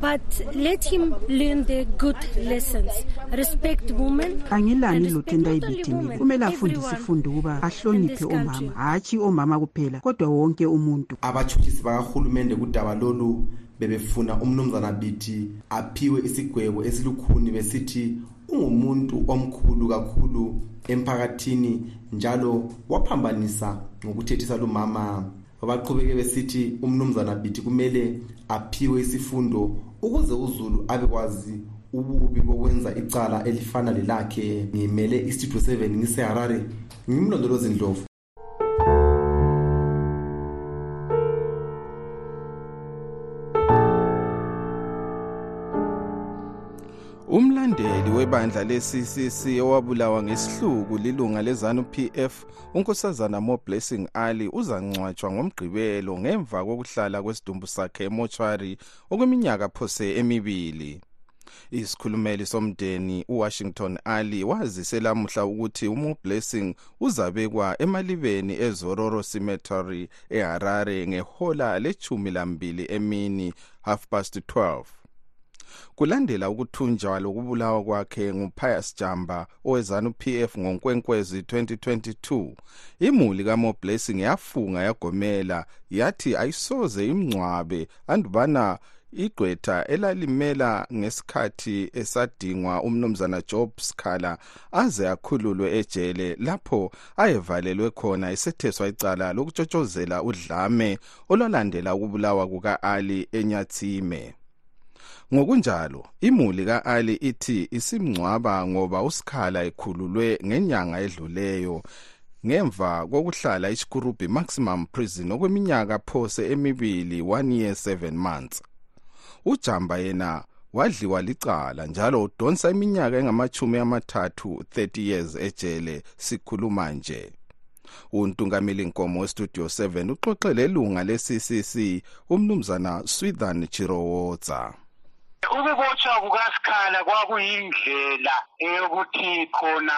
but let him learn the good lessons. Respect women. angilani lotendai biti mina kumele afundise ifundo ukuba ahloniphe omama hatshi omama kuphela kodwa wonke umuntu abatshutshisi bakahulumende kudaba lolu bebefuna umnumzana bithi aphiwe isigwebo esilukhuni besithi ungumuntu omkhulu kakhulu emphakathini njalo waphambanisa ngokuthethisa lumama baqhubeke besithi umnumzana bithi kumele aphiwe isifundo ukuze uzulu abekwazi ububi bokwenza icala elifana lelakhe. Ngimele istudio 7 ngiseharare ngimlondolozi ndlovu. Umlandeli webandla le-ccc owabulawa ngesihluku lilunga lezanu-pf unkosazana mo blessing ali uzangcwatshwa ngomgqibelo ngemva kokuhlala kwesidumbu sakhe emochwari okweminyaka phose emibili. Isikhulumeli somndeni uwashington ali wazise lamuhla ukuthi umo blessing uzabekwa emalibeni ezororo cemetery eharare ngehola lechumi lambili emini half past 12 kulandela ukuthunjwa lokubulawa kwakhe ngupius jamba owezanu pf ngonkwenkwezi 2022 imuli kamo blessing yafunga yagomela yathi ayisoze imngcwabe andubana igqwetha elalimela ngesikhathi esadingwa umnumzana job scala aze akhululwe ejele lapho ayevalelwe khona esetheswa icala lokutshotshozela udlame olwalandela ukubulawa kuka-ali enyathime. Ngokunjalo imuli ka-ali ithi isimngcwaba ngoba usikhala ekhululwe ngenyanga edluleyo. Ngemva kokuhlala isikurubi maximum prison okweminyaka phose emibili 1 year 7 months ujamba yena wadliwa licala njalo udonsa iminyaka engamachumi amathathu 30 years ejele sikhuluma nje. Untungameli nkomo westudio 7 uxoxe lelunga le-ccc umnumzana swithan chirowotsa ukubotshwa kukasikhala kwakuyindlela eyokuthi khona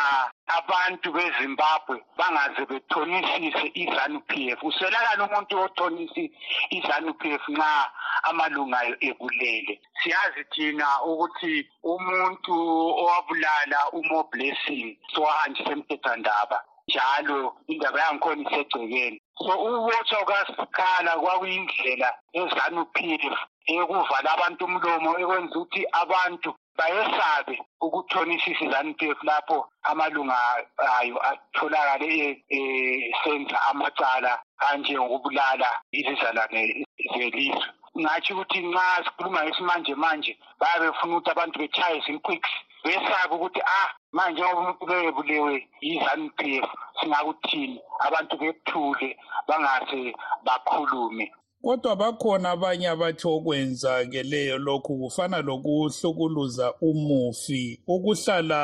abantu bezimbabwe bangaze bethonisise izanu-p f uswelakani umuntu othonisi izanu-p f nxa amalunga ebulele. Siyazi thina ukuthi umuntu owabulala umo blessing sowahanjisa emthethwandaba njalo indaba yangikhona isegcekeni. So ukubotshwa kukasikhala kwakuyindlela ezanu-p f eyokuvala abantu umlomo ekwenza ukuthi abantu bayesabe ukuthonisisa izanu-p f lapho amalunga ayo atholakale esenza amacala anjengokubulala izizalwane zelizwe. Ngatsho ukuthi nxa sikhuluma ngesimanje manje bayabe befuna ukuthi abantu bechaye zimquicks besabe ukuthi ah manje ngoba umuntu beyebulewe yi-zanu-p f singakuthini? Abantu bethule bangaze bakhulume. Kodwa bakhona abanye abathi okwenza-ke leyo lokhu kufana lokuhlukuluza umufi ukuhlala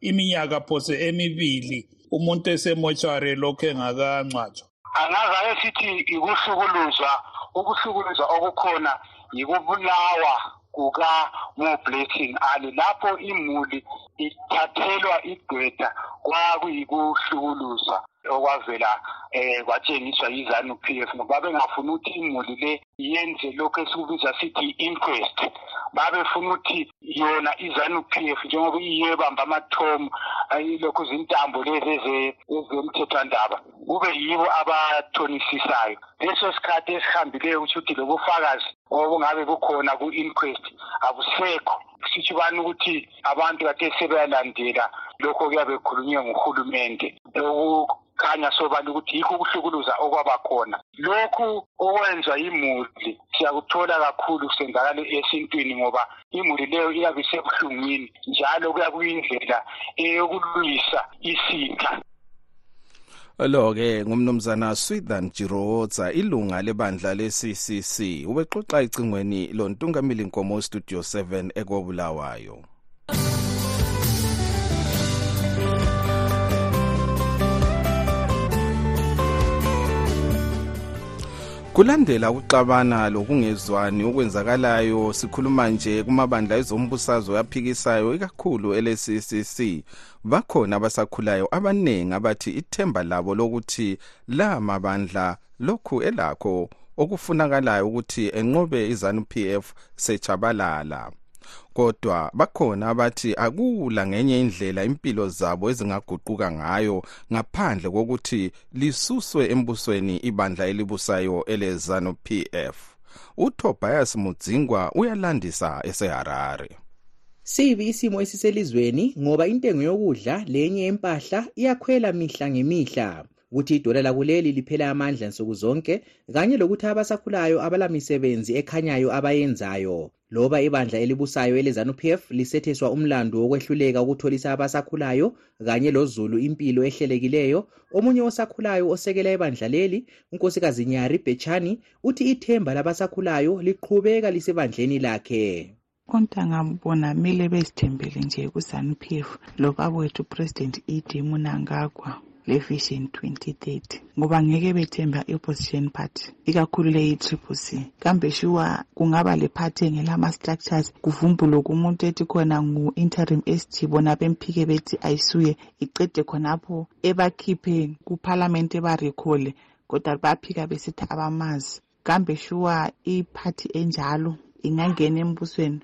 iminyaka phose emibili umuntu esemochware lokhu engakangcwatshwa. Angazake sithi ikuhlukuluzwa ukuhlukuluzwa okukhona yikubulawa kuka-mo blessing ali lapho imuli ithathelwa igqwetha kwakuyikuhlukuluzwa okwavela eh kwatshengiswa yizanu-p f ngoba bengafuni ukuthi imuli le yenze lokhu esikubiza sithi i-inquest babefuna ukuthi yona izanu-p f njengoba iyiyo ebamba amathomu ayilokhu zintambo lezi ezemthethwandaba kube yibo abathonisisisayo leso sikhathi esihambileyo kusho ukuthi lobufakazi obungabe bukhona ku-inquest abusekho sitshibani ukuthi abantu kade sebeyalandela. Lokho kuyabe kukhulunywe nguhulumente khanya sobala ukuthi yikho ukuhlukuluza okwabakhona lokhu okwenza imuli siyakuthola kakhulu kusenzakala esintwini ngoba imuli leyo iyabe isebuhlungwini njalo kuya kuyindlela eyokulwisa isitha lo-ke ngumnumzana swithan jirowotsa ilunga lebandla le-ccc ubexoxa ecingweni lontungamili nkomo studio 7 ekobulawayo kulandela ukuxabana lokungezwani okwenzakalayo sikhuluma nje kumabandla ezombusazwe aphikisayo ikakhulu ele-ccc bakhona abasakhulayo abaningi abathi ithemba labo lokuthi la mabandla lokhu elakho okufunakalayo ukuthi enqobe izanu-p f sechabalala kodwa bakhona abathi akula ngenye indlela impilo zabo ezingaguquka ngayo ngaphandle kokuthi lisuswe embusweni ibandla elibusayo elezanu PF uTobias Mudzingwa uyalandisa eseHarare. Sibi isimo esiselizweni ngoba intengo yokudla lenye empahla iyakhwela mihla ngemihla. Ukuthi idola lakuleli liphela amandla nsuku zonke kanye lokuthi abasakhulayo abalamisebenzi ekhanyayo abayenzayo. Loba ibandla elibusayo elezanu-pf lisetheswa umlando wokwehluleka ukutholisa abasakhulayo kanye lozulu impilo ehlelekileyo. Omunye osakhulayo osekela ibandla leli unkosikazi nyari bechani uthi ithemba labasakhulayo liqhubeka lisebandleni lakhe. Ontanga bona mele bezithembele nje ku-zanup f lobabwethu upresident ed munangagwa. Le-vision 2030 ngoba ngeke bethemba i-opposition party ikakhulu le yi-triple c. Kambe shuwa kungaba le party engelama-structures kuvumbulwe kumuntu ethi khona ngu-interim st bona bemphike bethi ayisuye icede khonapho ebakhiphe kuphalamende ebarekhole kodwa baphika besithi abamazi. Kambe shuwa iphathi enjalo ingangena embusweni?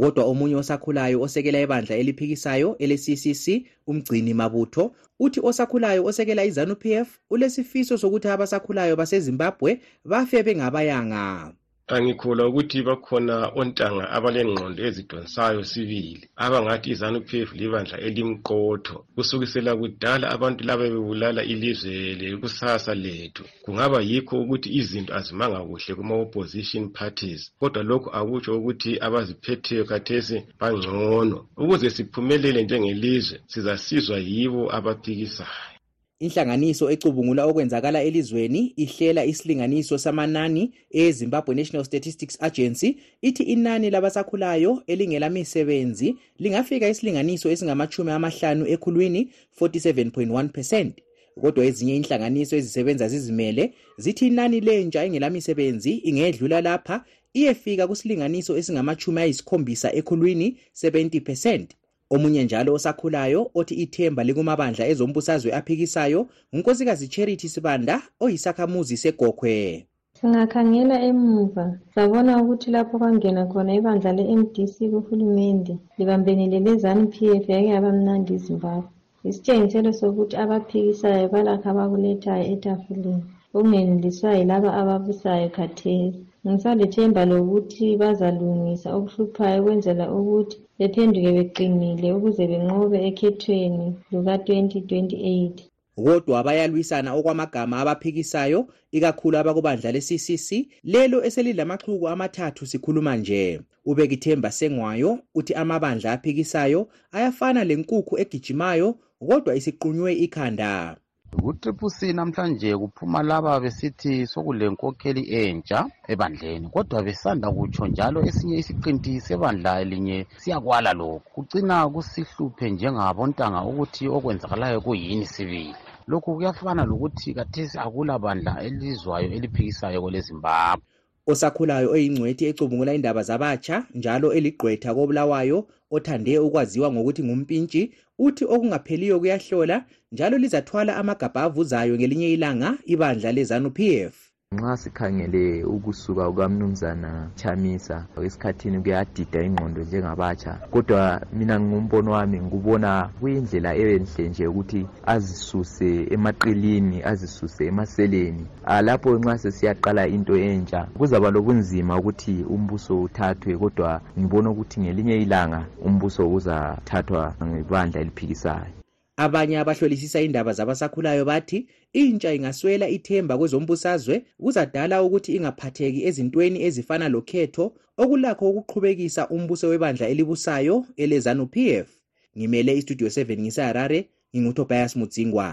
Kodwa omunye osakhulayo osekela ibandla eliphikisayo ele-ccc umgcini mabutho uthi osakhulayo osekela izanu-pf ulesifiso sokuthi abasakhulayo basezimbabwe bafe bengabayanga. Angikholwa ukuthi bakhona ontanga abalengqondo ezidonsayo sibili abangathi izanu-p f libandla elimqotho. Kusukisela kudala abantu laba bebulala ilizwe lekusasa lethu. Kungaba yikho ukuthi izinto azimanga kuhle kuma-opposition parties kodwa lokhu akutsho ukuthi abaziphetheyo khathesi bangcono. Ukuze siphumelele njengelizwe sizasizwa yibo abaphikisayo inhlanganiso ecubungula okwenzakala elizweni ihlela isilinganiso samanani ezimbabwe national statistics agency. Ithi inani labasakhulayo elingelamisebenzi lingafika isilinganiso esingamachumi amahlanu ekhulwini 47.1 percent. Kodwa ezinye inhlanganiso ezisebenza zizimele zithi inani lentsha engelamisebenzi ingedlula lapha iyefika kusilinganiso esingamachumi ayisikhombisa ekhulwini 70 percent. Omunye njalo osakhulayo othi ithemba likumabandla ezombusazwe aphikisayo ngunkosikazi charity sibanda oyisakhamuzi segokhwe. Singakhangela emuva. Sabona ukuthi lapho kwangena khona ibandla le-mdc kuhulumende libambenile lezanu p f yake yabamnandi izimbabwe. Isitshengiselo sokuthi abaphikisayo balakho abakulethayo etafuleni. Okungeneliswa yilaba ababusayo khathesi. Ngisalethemba lokuthi bazalungisa okuhluphayo ukwenzela ukuthi bephenduke beqinile ukuze benqobe ekhethweni luka-2028 kodwa bayalwisana okwamagama abaphikisayo ikakhulu abakubandla le-ccc lelo eselilamaxhuku amathathu sikhuluma nje. Ubekithemba sengwayo uthi amabandla aphikisayo ayafana lenkukhu egijimayo kodwa isiqunywe ikhanda ku-triple c namhlanje kuphuma laba besithi sokulenkokheli entsha ebandleni kodwa besanda kutsho njalo esinye isiqinti sebandla linye siyakwala lokhu. Kucina kusihluphe njengabontanga ukuthi okwenzakalayo kuyini sibili. Lokhu kuyafana lokuthi kathesi akula bandla elizwayo eliphikisayo kwelezimbabwe. Osakhulayo oyingcwethi ecubungula indaba zabatsha njalo eligqwetha kobulawayo othande ukwaziwa ngokuthi ngumpintshi uthi okungapheliyo kuyahlola njalo lizathwala amagabha avuzayo ngelinye ilanga ibandla lezanu p f. nxa sikhangele ukusuka kukamnumzana chamisa esikhathini kuyadida ingqondo njengabatsha. Kodwa mina ngumbono wami ngikubona kuyindlela enhle nje ukuthi azisuse emaqilini azisuse emaseleni. Lapho nxa sesiyaqala into entsha kuzaba lobunzima ukuthi umbuso uthathwe kodwa ngibona ukuthi ngelinye ilanga umbuso uzathathwa ngebandla eliphikisayo. Abanye abahlolisisa indaba zabasakhulayo bathi intsha ingaswela ithemba kwezombusazwe kuzadala ukuthi ingaphatheki ezintweni ezifana lokhetho okulakho ukuqhubekisa umbuso webandla elibusayo elezanu pf ngimele istudio 7 ngiseharare ngingutobias mudzingwa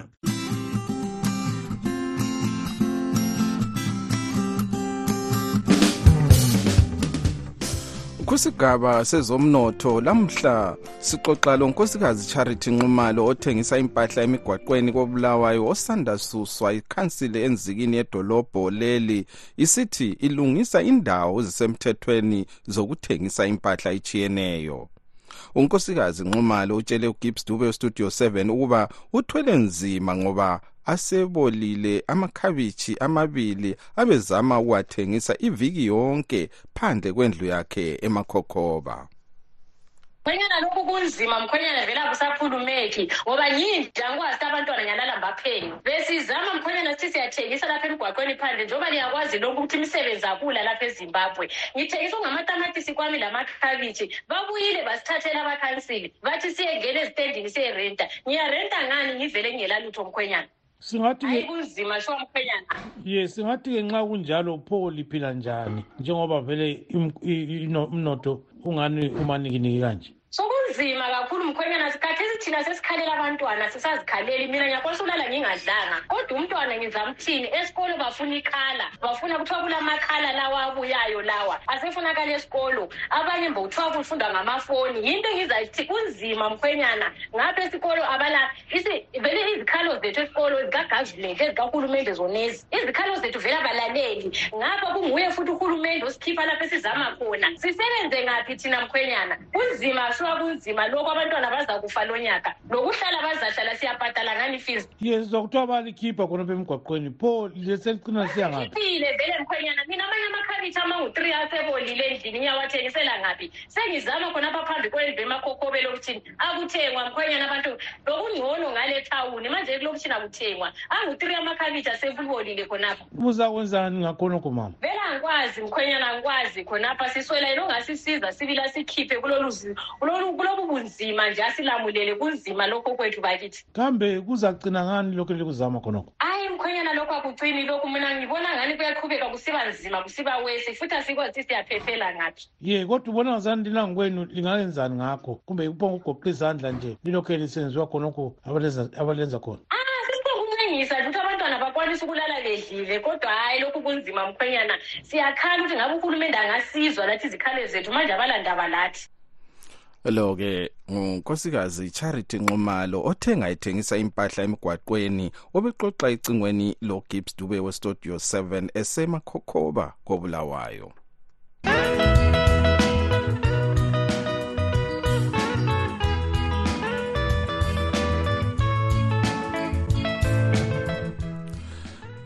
kusigaba sezomnotho lamhla sixoxa lo nkosikazi charity nxumalo othengisa impahla emigwaqweni kobulawayo osanda suswa ikhansili enzikini yedolobho leli. Isithi ilungisa indawo ezisemthethweni zokuthengisa impahla ichiyeneyo unkosikazi nxumalo utshele ugibbs dube westudio 7 ukuba uthwele nzima ngoba asebolile amakhabishi amabili abezama ukuwathengisa iviki yonke phandle kwendlu yakhe emakhokhoba mkhwenyana lokhu kunzima. Mkhwenyana vele akusakhulumeki ngoba yinja ngikwazi abantwana ngiyanalamba phenyo besizama mkhwenyana sithi siyathengisa lapha emgwaqweni phandle njengoba liyakwazi lokhu ukuthi imisebenzi akula lapha ezimbabwe. Ngithengisa ungamatamatisi kwami lamakhabishi. Babuyile basithathela abakhansili bathi siyengena ezitendini siyerenta. Ngiyarenta ngani? Ngivele ngingelalutho mkhwenyana. Singathi kunzima sho mkhwenyana. Ye singathi-ke nxa kunjalo pho liphila njani? Njengoba vele umnotho ungani umanikiniki kanje? Sokunzima kakhulu mkhwenyana sikhathesi thina sesikhalela abantwana sisazikhaleli. Mina ngiyakwanisa ukulala ngingadlanga kodwa umntwana ngizamthini? Esikolo bafuna ikhala. Bafuna kuthiwa kulamakhala lawa abuyayo lawa. Asefunakala esikolo. Abanye mbo kuthiwa kufundwa ngamafoni. Yinto engizayithi kunzima mkhwenyana. Ngapha esikolo abala vele izikhalo zethu esikolo zikagavumenti ezikahulumende zonezi. Izikhalo zethu vele abalaleli. Ngapha kunguye futhi uhulumende osikhipha lapho esizama khona. Sisebenze ngaphi thina mkhwenyana? Kunzima shuwa kunzima lokhu abantwana baza kufa lo nyaka lokuhlala bazahlala siyabhadala ngani fees ye sizwa kuthiwa balikhipha khonapha emgwaqweni. Pho leselicina siya ngaphi khiphile vele mkhwenyana. Mina amanye amakhabithi amangu-three asebolile endlini ngiyawathengisela ngaphi? Sengizama khonapha phambi kwendlu emakhokhobe lokuthini akuthengwa mkhwenyana abantu. Lokungcono ngale thawuni. Manje kulokuthini akuthengwa. Angu-three amakhabithi asebolile khonapha. Uzakwenzani ngakhonokho mama? Vele angikwazi mkhwenyana angikwazi khonapha. Siswela yena ongasisiza sibila sikhiphe kulobu bunzima nje asilamulele kunzima lokho kwethu bakithi. Kambe kuzagcina ngani lokhu elikuzama khonokho? Hayi mkhwenyana lokhu akucini lokhu mina ngibona ngani kuyaqhubeka kusiba nzima kusiba wesi futhi asikwazi siyaphephela ngaphi. Ye kodwa ubona ngazani lilangokwenu lingayenzani ngakho? Kumbe uphonga ugoqe izandla nje lilokhu elisenziwa khonokho abalenza khona? Kuncenyisa nje ukuthi abantwana bakwanisa ukulala bedlile kodwa hhayi lokhu kunzima mkhwenyana. Siyakhala ukuthi ngabe uhulumende angasizwa lathi izikhalo zethu manje abalandaba lathi lo-ke ngunkosikazi charity nxumalo othenga ethengisa impahla emigwaqweni obexoxa icingweni logibbs dube westudio 7 esemakhokhoba kobulawayo.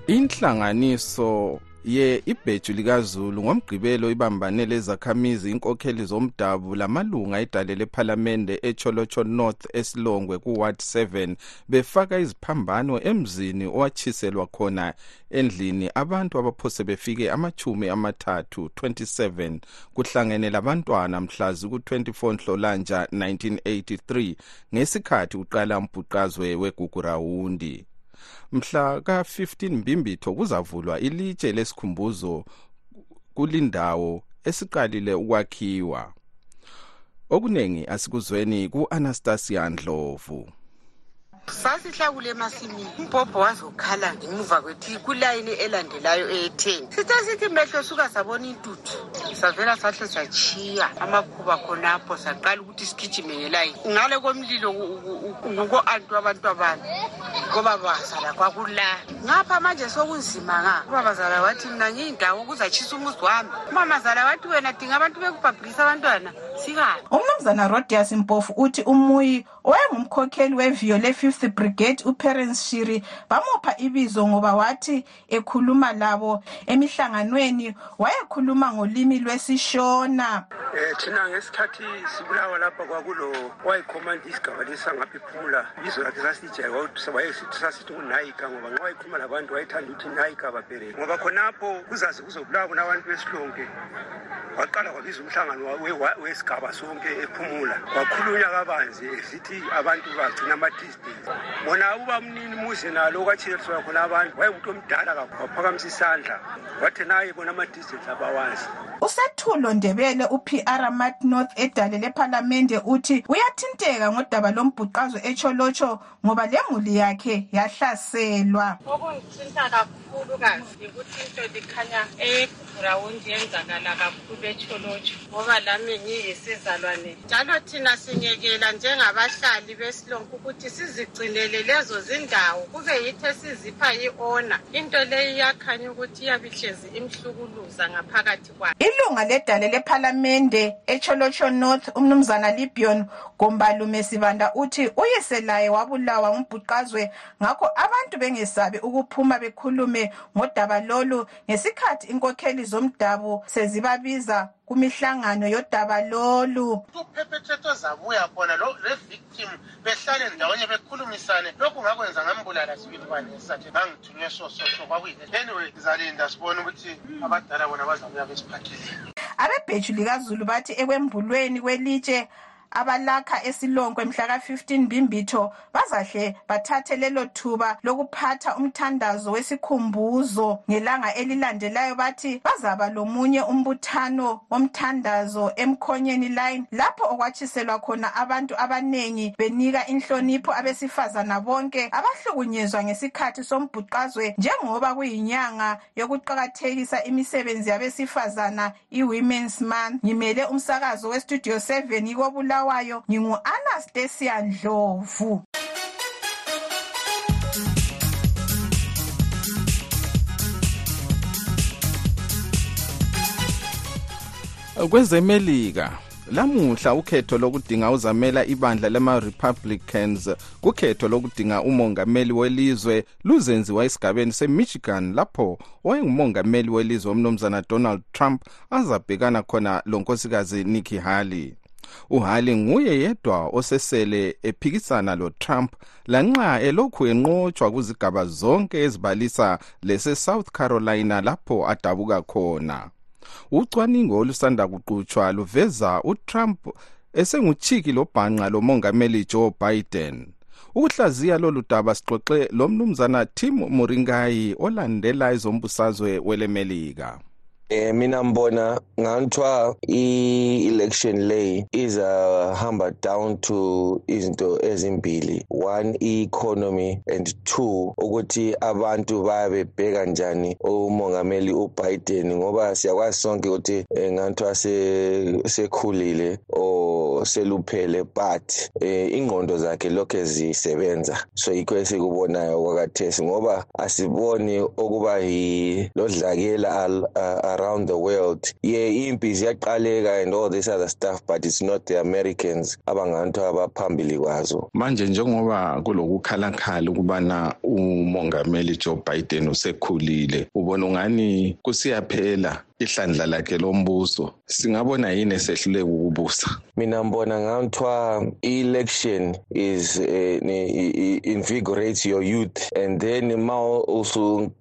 Inhlanganiso ye ibheju likazulu ngomgqibelo ibambane lezakhamizi inkokheli zomdabu lamalunga edale lephalamende echolocho north esilongwe kuward 7 befaka iziphambano emzini owatshiselwa khona endlini abantu abaphose befike amachumi amathathu 27 kuhlangene labantwana mhlazi ku-24 nhlolanja 1983 ngesikhathi uqala mbhuqazwe wegugurawundi mhla ka-15 mbimbitho kuzavulwa ilitshe lesikhumbuzo kulindawo esiqalile ukwakhiwa. Okuningi asikuzweni ku-anastasia ndlovu. Sasihlakule emasimini. Umbhobho wazokhala ngemuva kwethi kulayini elandelayo eyetheni sithe sithi mehlo suka sabona intuthu. Savela sahle sachiya amakhuba khonapho saqala ukuthi sigijime ngelayini. Ngale komlilo nguko-anti wabantu abami ngoba basala kwakula ngapha manje sokunzima nga. Ubabazala wathi mina ngiyindawo kuzatshisa umuzi wami. Umamazala wathi wena dinga abantu bekubhabhulisa abantwana sikabi umnumzana rodius mpofu uthi umuyi owayengumkhokheli weviyo le-fifth brigade uperence shiri bamupha ibizo ngoba wathi ekhuluma labo emihlanganweni wayekhuluma ngolimi lwesishona. Um thina ngesikhathi sibulawa lapha kwakulo wayikhomanda isigaba lesangapha iphumula ibizo lakhe sasijayeka wayesithi sasithi unayika ngoba nxa wayikhuluma labantu wayethanda ukuthi nayika babhereke ngoba khonapho kuzaze kuzobulawa bona abantu besilonke waqala kwabiza umhlangano wesigaba sonke ephumula. Kwakhulunywa kabanzi esithi abantu bagcina ama-distance bona uba mnini muze nalo okwatshileliswa khona abantu wayengumuntu omdala kakhulu waphakamisa isandla. Wathi naye bona ama-distance abawazi. Usethulo ndebele upr mat north edale lephalamende uthi uyathinteka ngodaba lombhuqazo etsholotsho ngoba le muli yakhe yahlaselwa. Okungithinta kakhulukazi yikuthi into likhanya egrawundi yenzakala kakhulu etsholotsho ngoba lami ngiyisizalwane. Njalo thina sinyekela njengabahlali besilonke ukuthi sizigcinele lezo zindawo kube yithi esizipha i-ona into leyi iyakhanya ukuthi iyabe ihlezi imhlukuluza ngaphakathi kwayo ilunga ledale lephalamende etsholotsho north umnumzana libion gombalume sibanda uthi uyise laye wabulawa ngumbhuqazwe. Ngakho abantu bengesabi ukuphuma bekhulume ngodaba lolu. Ngesikhathi inkokheli zomdabu sezibabiza kumihlangano yodaba lolu. Uphephethetho zabuya khona le-victim behlale ndawonye bekhulumisane. Lokhu ngakwenza ngambulala sibili banesathi ngangithunywe sososo kwakuyile anyway sizalinda sibone ukuthi abadala bona bazabuya besiphathele abebheju likazulu bathi ekwembulweni kwelitshe abalakha esilonkwe mhla ka-15 mbimbitho bazahle bathathe lelo thuba lokuphatha umthandazo wesikhumbuzo ngelanga elilandelayo bathi bazaba lomunye umbuthano womthandazo emkhonyeni line lapho okwatshiselwa khona abantu abanengi benika inhlonipho abesifazana bonke abahlukunyezwa ngesikhathi sombhuqazwe njengoba kuyinyanga yokuqakathekisa imisebenzi yabesifazana i-women's month. Ngimele umsakazo westudio 7 ikobula obulawayo ngingu-anastasia ndlovu. Kwezemelika lamuhla ukhetho lokudinga uzamela ibandla lama-republicans kukhetho lokudinga umongameli welizwe luzenziwa esigabeni semichigan lapho owayengumongameli welizwe umnumzana donald trump azabhekana khona lonkosikazi nikki haley uhali nguye yedwa osesele ephikisana lotrump lanxa elokhu enqotshwa kuzigaba zonke ezibalisa lese-south carolina lapho adabuka khona. Ucwaningo olusanda kuqutshwa luveza utrump esenguchiki lobhanqa lomongameli joe biden. Ukuhlaziya lolu daba sixoxe lomnumzana tim muringayi olandela ezombusazwe welemelika Eh mina mbona nganthiwa i-election lay izahamba down to izinto ezimbili. One i-economy and two ukuthi abantu bayabebheka njani umongameli uBiden ngoba siyakwazi sonke ukuthi eh, nganthiwa sekhulile o seluphele but eh, ingqondo zakhe lokhe zisebenza. So yikho esikubonayo kwakathesi ngoba asiboni okuba yilodlakela around the world. Ye impi ziyaqaleka and all this other stuff but it's not the americans abangantu abaphambili kwazo. Manje njengoba kulokukhalakhala ukubana umongameli joe biden usekhulile ubona ungani kusiyaphela? Ihlandla lakhe lombuso. Singabona yini esehluleka ukubusa? Mina mbona nganthiwa i-election is uh, invigorates your youth and then ma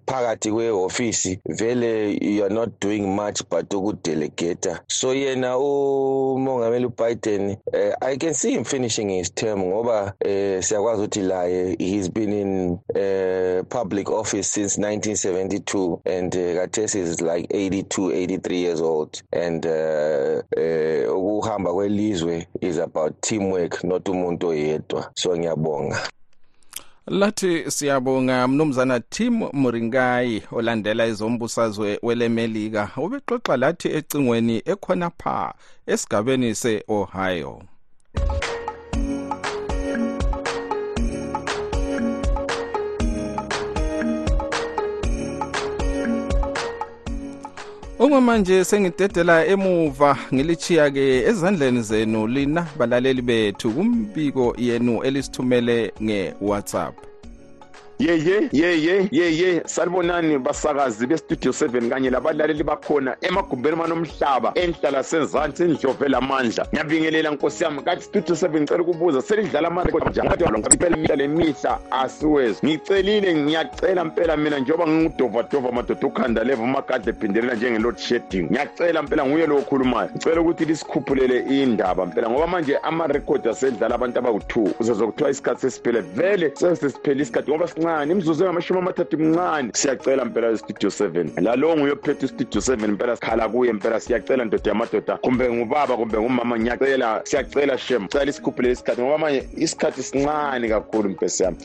usuphakathi kwe-ofisi vele you are not doing much but ukudelegata so yena umongameli ubiden uh, i can see him finishing his term ngoba uh, siyakwazi ukuthi laye he's been in uh, public office since 1972 and uh, kathesi is like 82 83 years old. And uh, uh, ukuhamba kwelizwe is about teamwork not umuntu oyedwa. So ngiyabonga. Lathi siyabonga mnumzana tim muringayi olandela ezombusazwe welemelika. Ubexoxa lathi ecingweni ekhonapha esigabeni se-ohio. Okwamanje sengidedela emuva ngilichiya-ke ezandleni zenu lina balaleli bethu kumbiko yenu elisithumele nge-whatsapp. Yeye yeye yeye salibonani basakazi bestudio 7 kanye labalaleli bakhona emagumbeni manomhlaba enhlala senzansi indlove lamandla. Ngiyabingelela nkosi yami kathi studio 7 ngicela ukubuza selidlala amarekhodiphela mihla lemihla asiwezi. Ngicelile ngiyacela mpela mina njengoba ngingudovadova madoda ukhanda leva umagadle ephindelela njenge-load shedding. Ngiyacela mpela nguye lo okhulumayo. Ngicela ukuthi lisikhuphulele indaba mpela ngoba manje amarekhodi asedlala abantu abawu-two. Kuze zokuthiwa isikhathi sesiphele vele sesesiphele isikhathi ngoba mncane imzuzu engamashumi amathathu mncane siyacela mpela istudio seven. Lalo nguye ophethe istudio seven mpela sikhala kuye mpela siyacela ndoda yamadoda kumbe ngubaba kumbe ngumama ngiyacela siyacela shem. Cela ngoba manje isikhathi sincane kakhulu mpesi yami.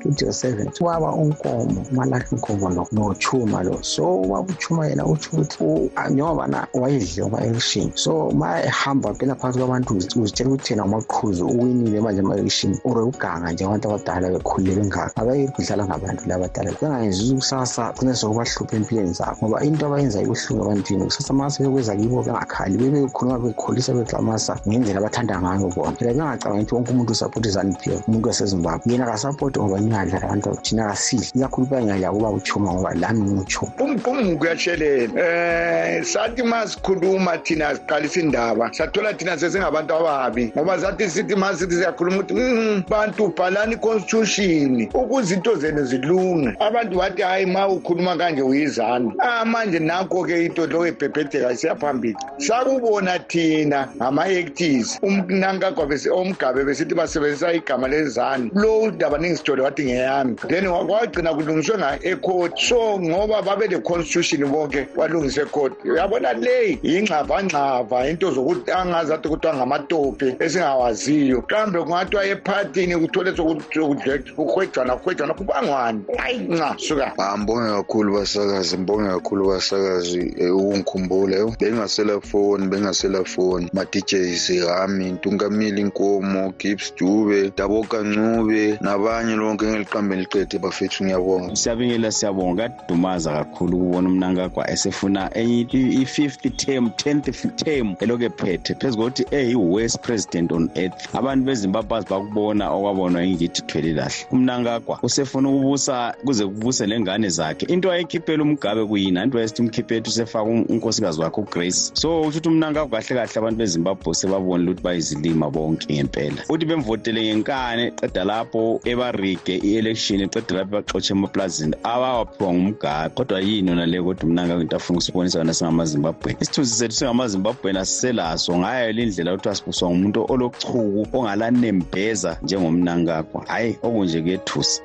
Studio seven. Ubaba unkomo nkomo nochuma lo. So ubaba yena utsho ukuthi njengoba na uma-election so ma ehamba phela phakathi kwabantu uzitshela ukuthi yena umaqhuzu uwinile manje ama-election uganga abadala bekhulile bengaka abayekudlala ngabantu labadala bengayenzi kusasa kune sokubahlupha empilweni zabo ngoba into abayenza ibuhlungu ebantwini kusasa ma sebekwenza kibo bengakhali bebekhuluma bekholisa beklamasa ngendlela abathanda ngayo bona. Phela bengacabangi ukuthi wonke umuntu usapoti izanipf umuntu wasezimbabwe. Yena kasapoti ngoba ningadlala abantu thina kasidli ikakhulu bengaya kuba uchuma ngoba lami ngiuchuma umqumuko uyatshelela um sathi ma sikhuluma thina siqalisa indaba sathola thina sesingabantu ababi. Ngoba sathi sithi ma sithi siyakhuluma ukuthi bantu bhalani i-constitution ukuze into zenu zilunge abantu bathi hayi ma ukhuluma kanje uyizana ah manje nakho-ke into lo ebhebhedeka siyaphambili sakubona thina ngama-actis umnankagwa omgabe besithi basebenzisa igama lezani. Lo udaba ningisithole wathi ngeyami. Then kwagcina kulungiswe nga-ecourt so ngoba babe le-constitution bonke walungisa ecourt. Uyabona le? Yingxavangxava into zokuthi angazi athi kuthiwa ngamatopi esingawaziyo. Kambe kungathiwa ephathini kuthole sokuhwejwana kuhwejwana kubangwani hayi nca suka. Ngibonge kakhulu basakazi ngibonge kakhulu basakazi. Ukungikhumbula yo bengasela foni bengasela foni ma-djs hami ntungamile inkomo gibbs dube daboka ncube nabanye lonke ngeliqambeni liqede bafethu ngiyabonga. Siyabingela siyabonga. Kadumaza kakhulu ukubona umnankagwa esefuna enye i-fifth term tenth term elokhu ephethe. Phezu kokuthi eyi-worst president on earth. Abantu bezimbabwe bakubona okwabonwa ingithi thwele lahle umnankagwa usefuna ukubusa kuze kubuse lengane zakhe. Into ayikhiphela umgabe kuyini anti wayesithi umkhiphethu usefaka unkosikazi wakhe ugrace. So usho ukuthi umnankagwa kahle kahle abantu bezimbabwe sebabonile ukuthi bayizilima bonke ngempela. Uthi bemvotele ngenkane qeda lapho ebarige i-election eqeda lapho baxotshe emaplazini. Abawaphiwa ngumgabe kodwa yini yona leyo kodwa umnankagwa into afuna ukusibonisa yona singamazimbabweni isithunzi sethu singamazimbabweni asiselaso ngayo lindlela yokuthi asibuswa ngumuntu olochuku ongalanembeza njengomnankagwa hhayi okunje kuyethusa.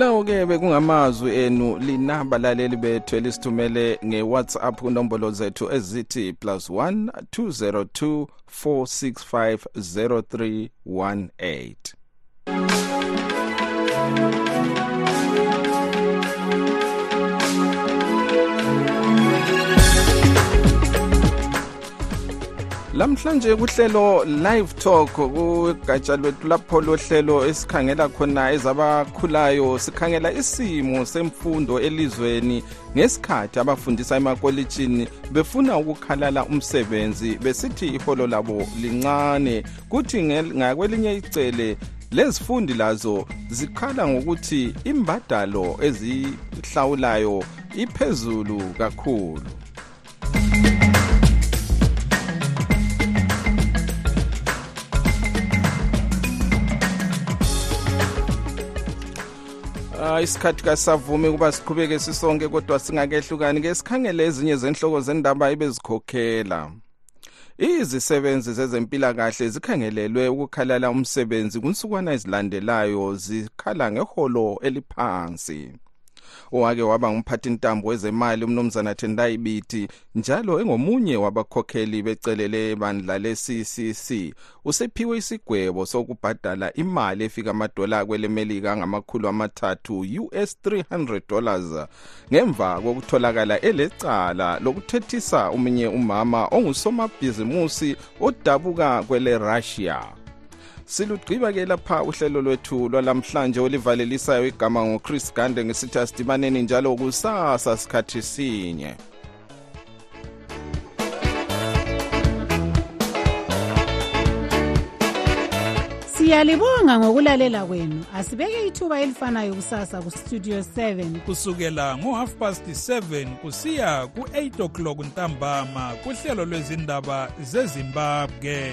Lawo-ke bekungamazwi enu lina balaleli bethu elisithumele nge-whatsapp kunombolo zethu ezithi plus 1 202 465 0318 lamhlanje kuhlelo live talk kugatsha lwethu lapho lohlelo esikhangela khona ezabakhulayo sikhangela isimo semfundo elizweni ngesikhathi abafundisa emakolitshini befuna ukukhalala umsebenzi besithi iholo labo lincane. Kuthi ngakwelinye icele lezifundi lazo zikhala ngokuthi imbadalo ezihlawulayo iphezulu kakhulu. Uh, isikhathi kasavumi ukuba siqhubeke sisonke kodwa singakehlukani ke sikhangele ezinye zenhloko zendaba ebezikhokhela izisebenzi zezempilakahle zikhangelelwe ukukhalala umsebenzi kunsukwana ezilandelayo zikhala ngeholo eliphansi owake waba ngumphathintambo wezemali umnumzana tendai biti njalo engomunye wabakhokheli becelele bandla le-ccc usephiwe isigwebo sokubhadala imali efika amadola kwelemelika angamakhulu amathathu us 300 dollars ngemva kokutholakala elecala lokuthethisa omunye umama ongusomabhizimusi odabuka kwele russia silugqiba-ke lapha uhlelo lwethu lwalamhlanje olivalelisayo igama ngochris gande ngisithi asidibaneni njalo kusasa sikhathi sinye. Siyalibonga ngokulalela kwenu. Asibeke ithuba elifanayo kusasa kustudio 7 kusukela ngo-half past 7 kusiya ku-8 o'clock ntambama kuhlelo lwezindaba zezimbabwe.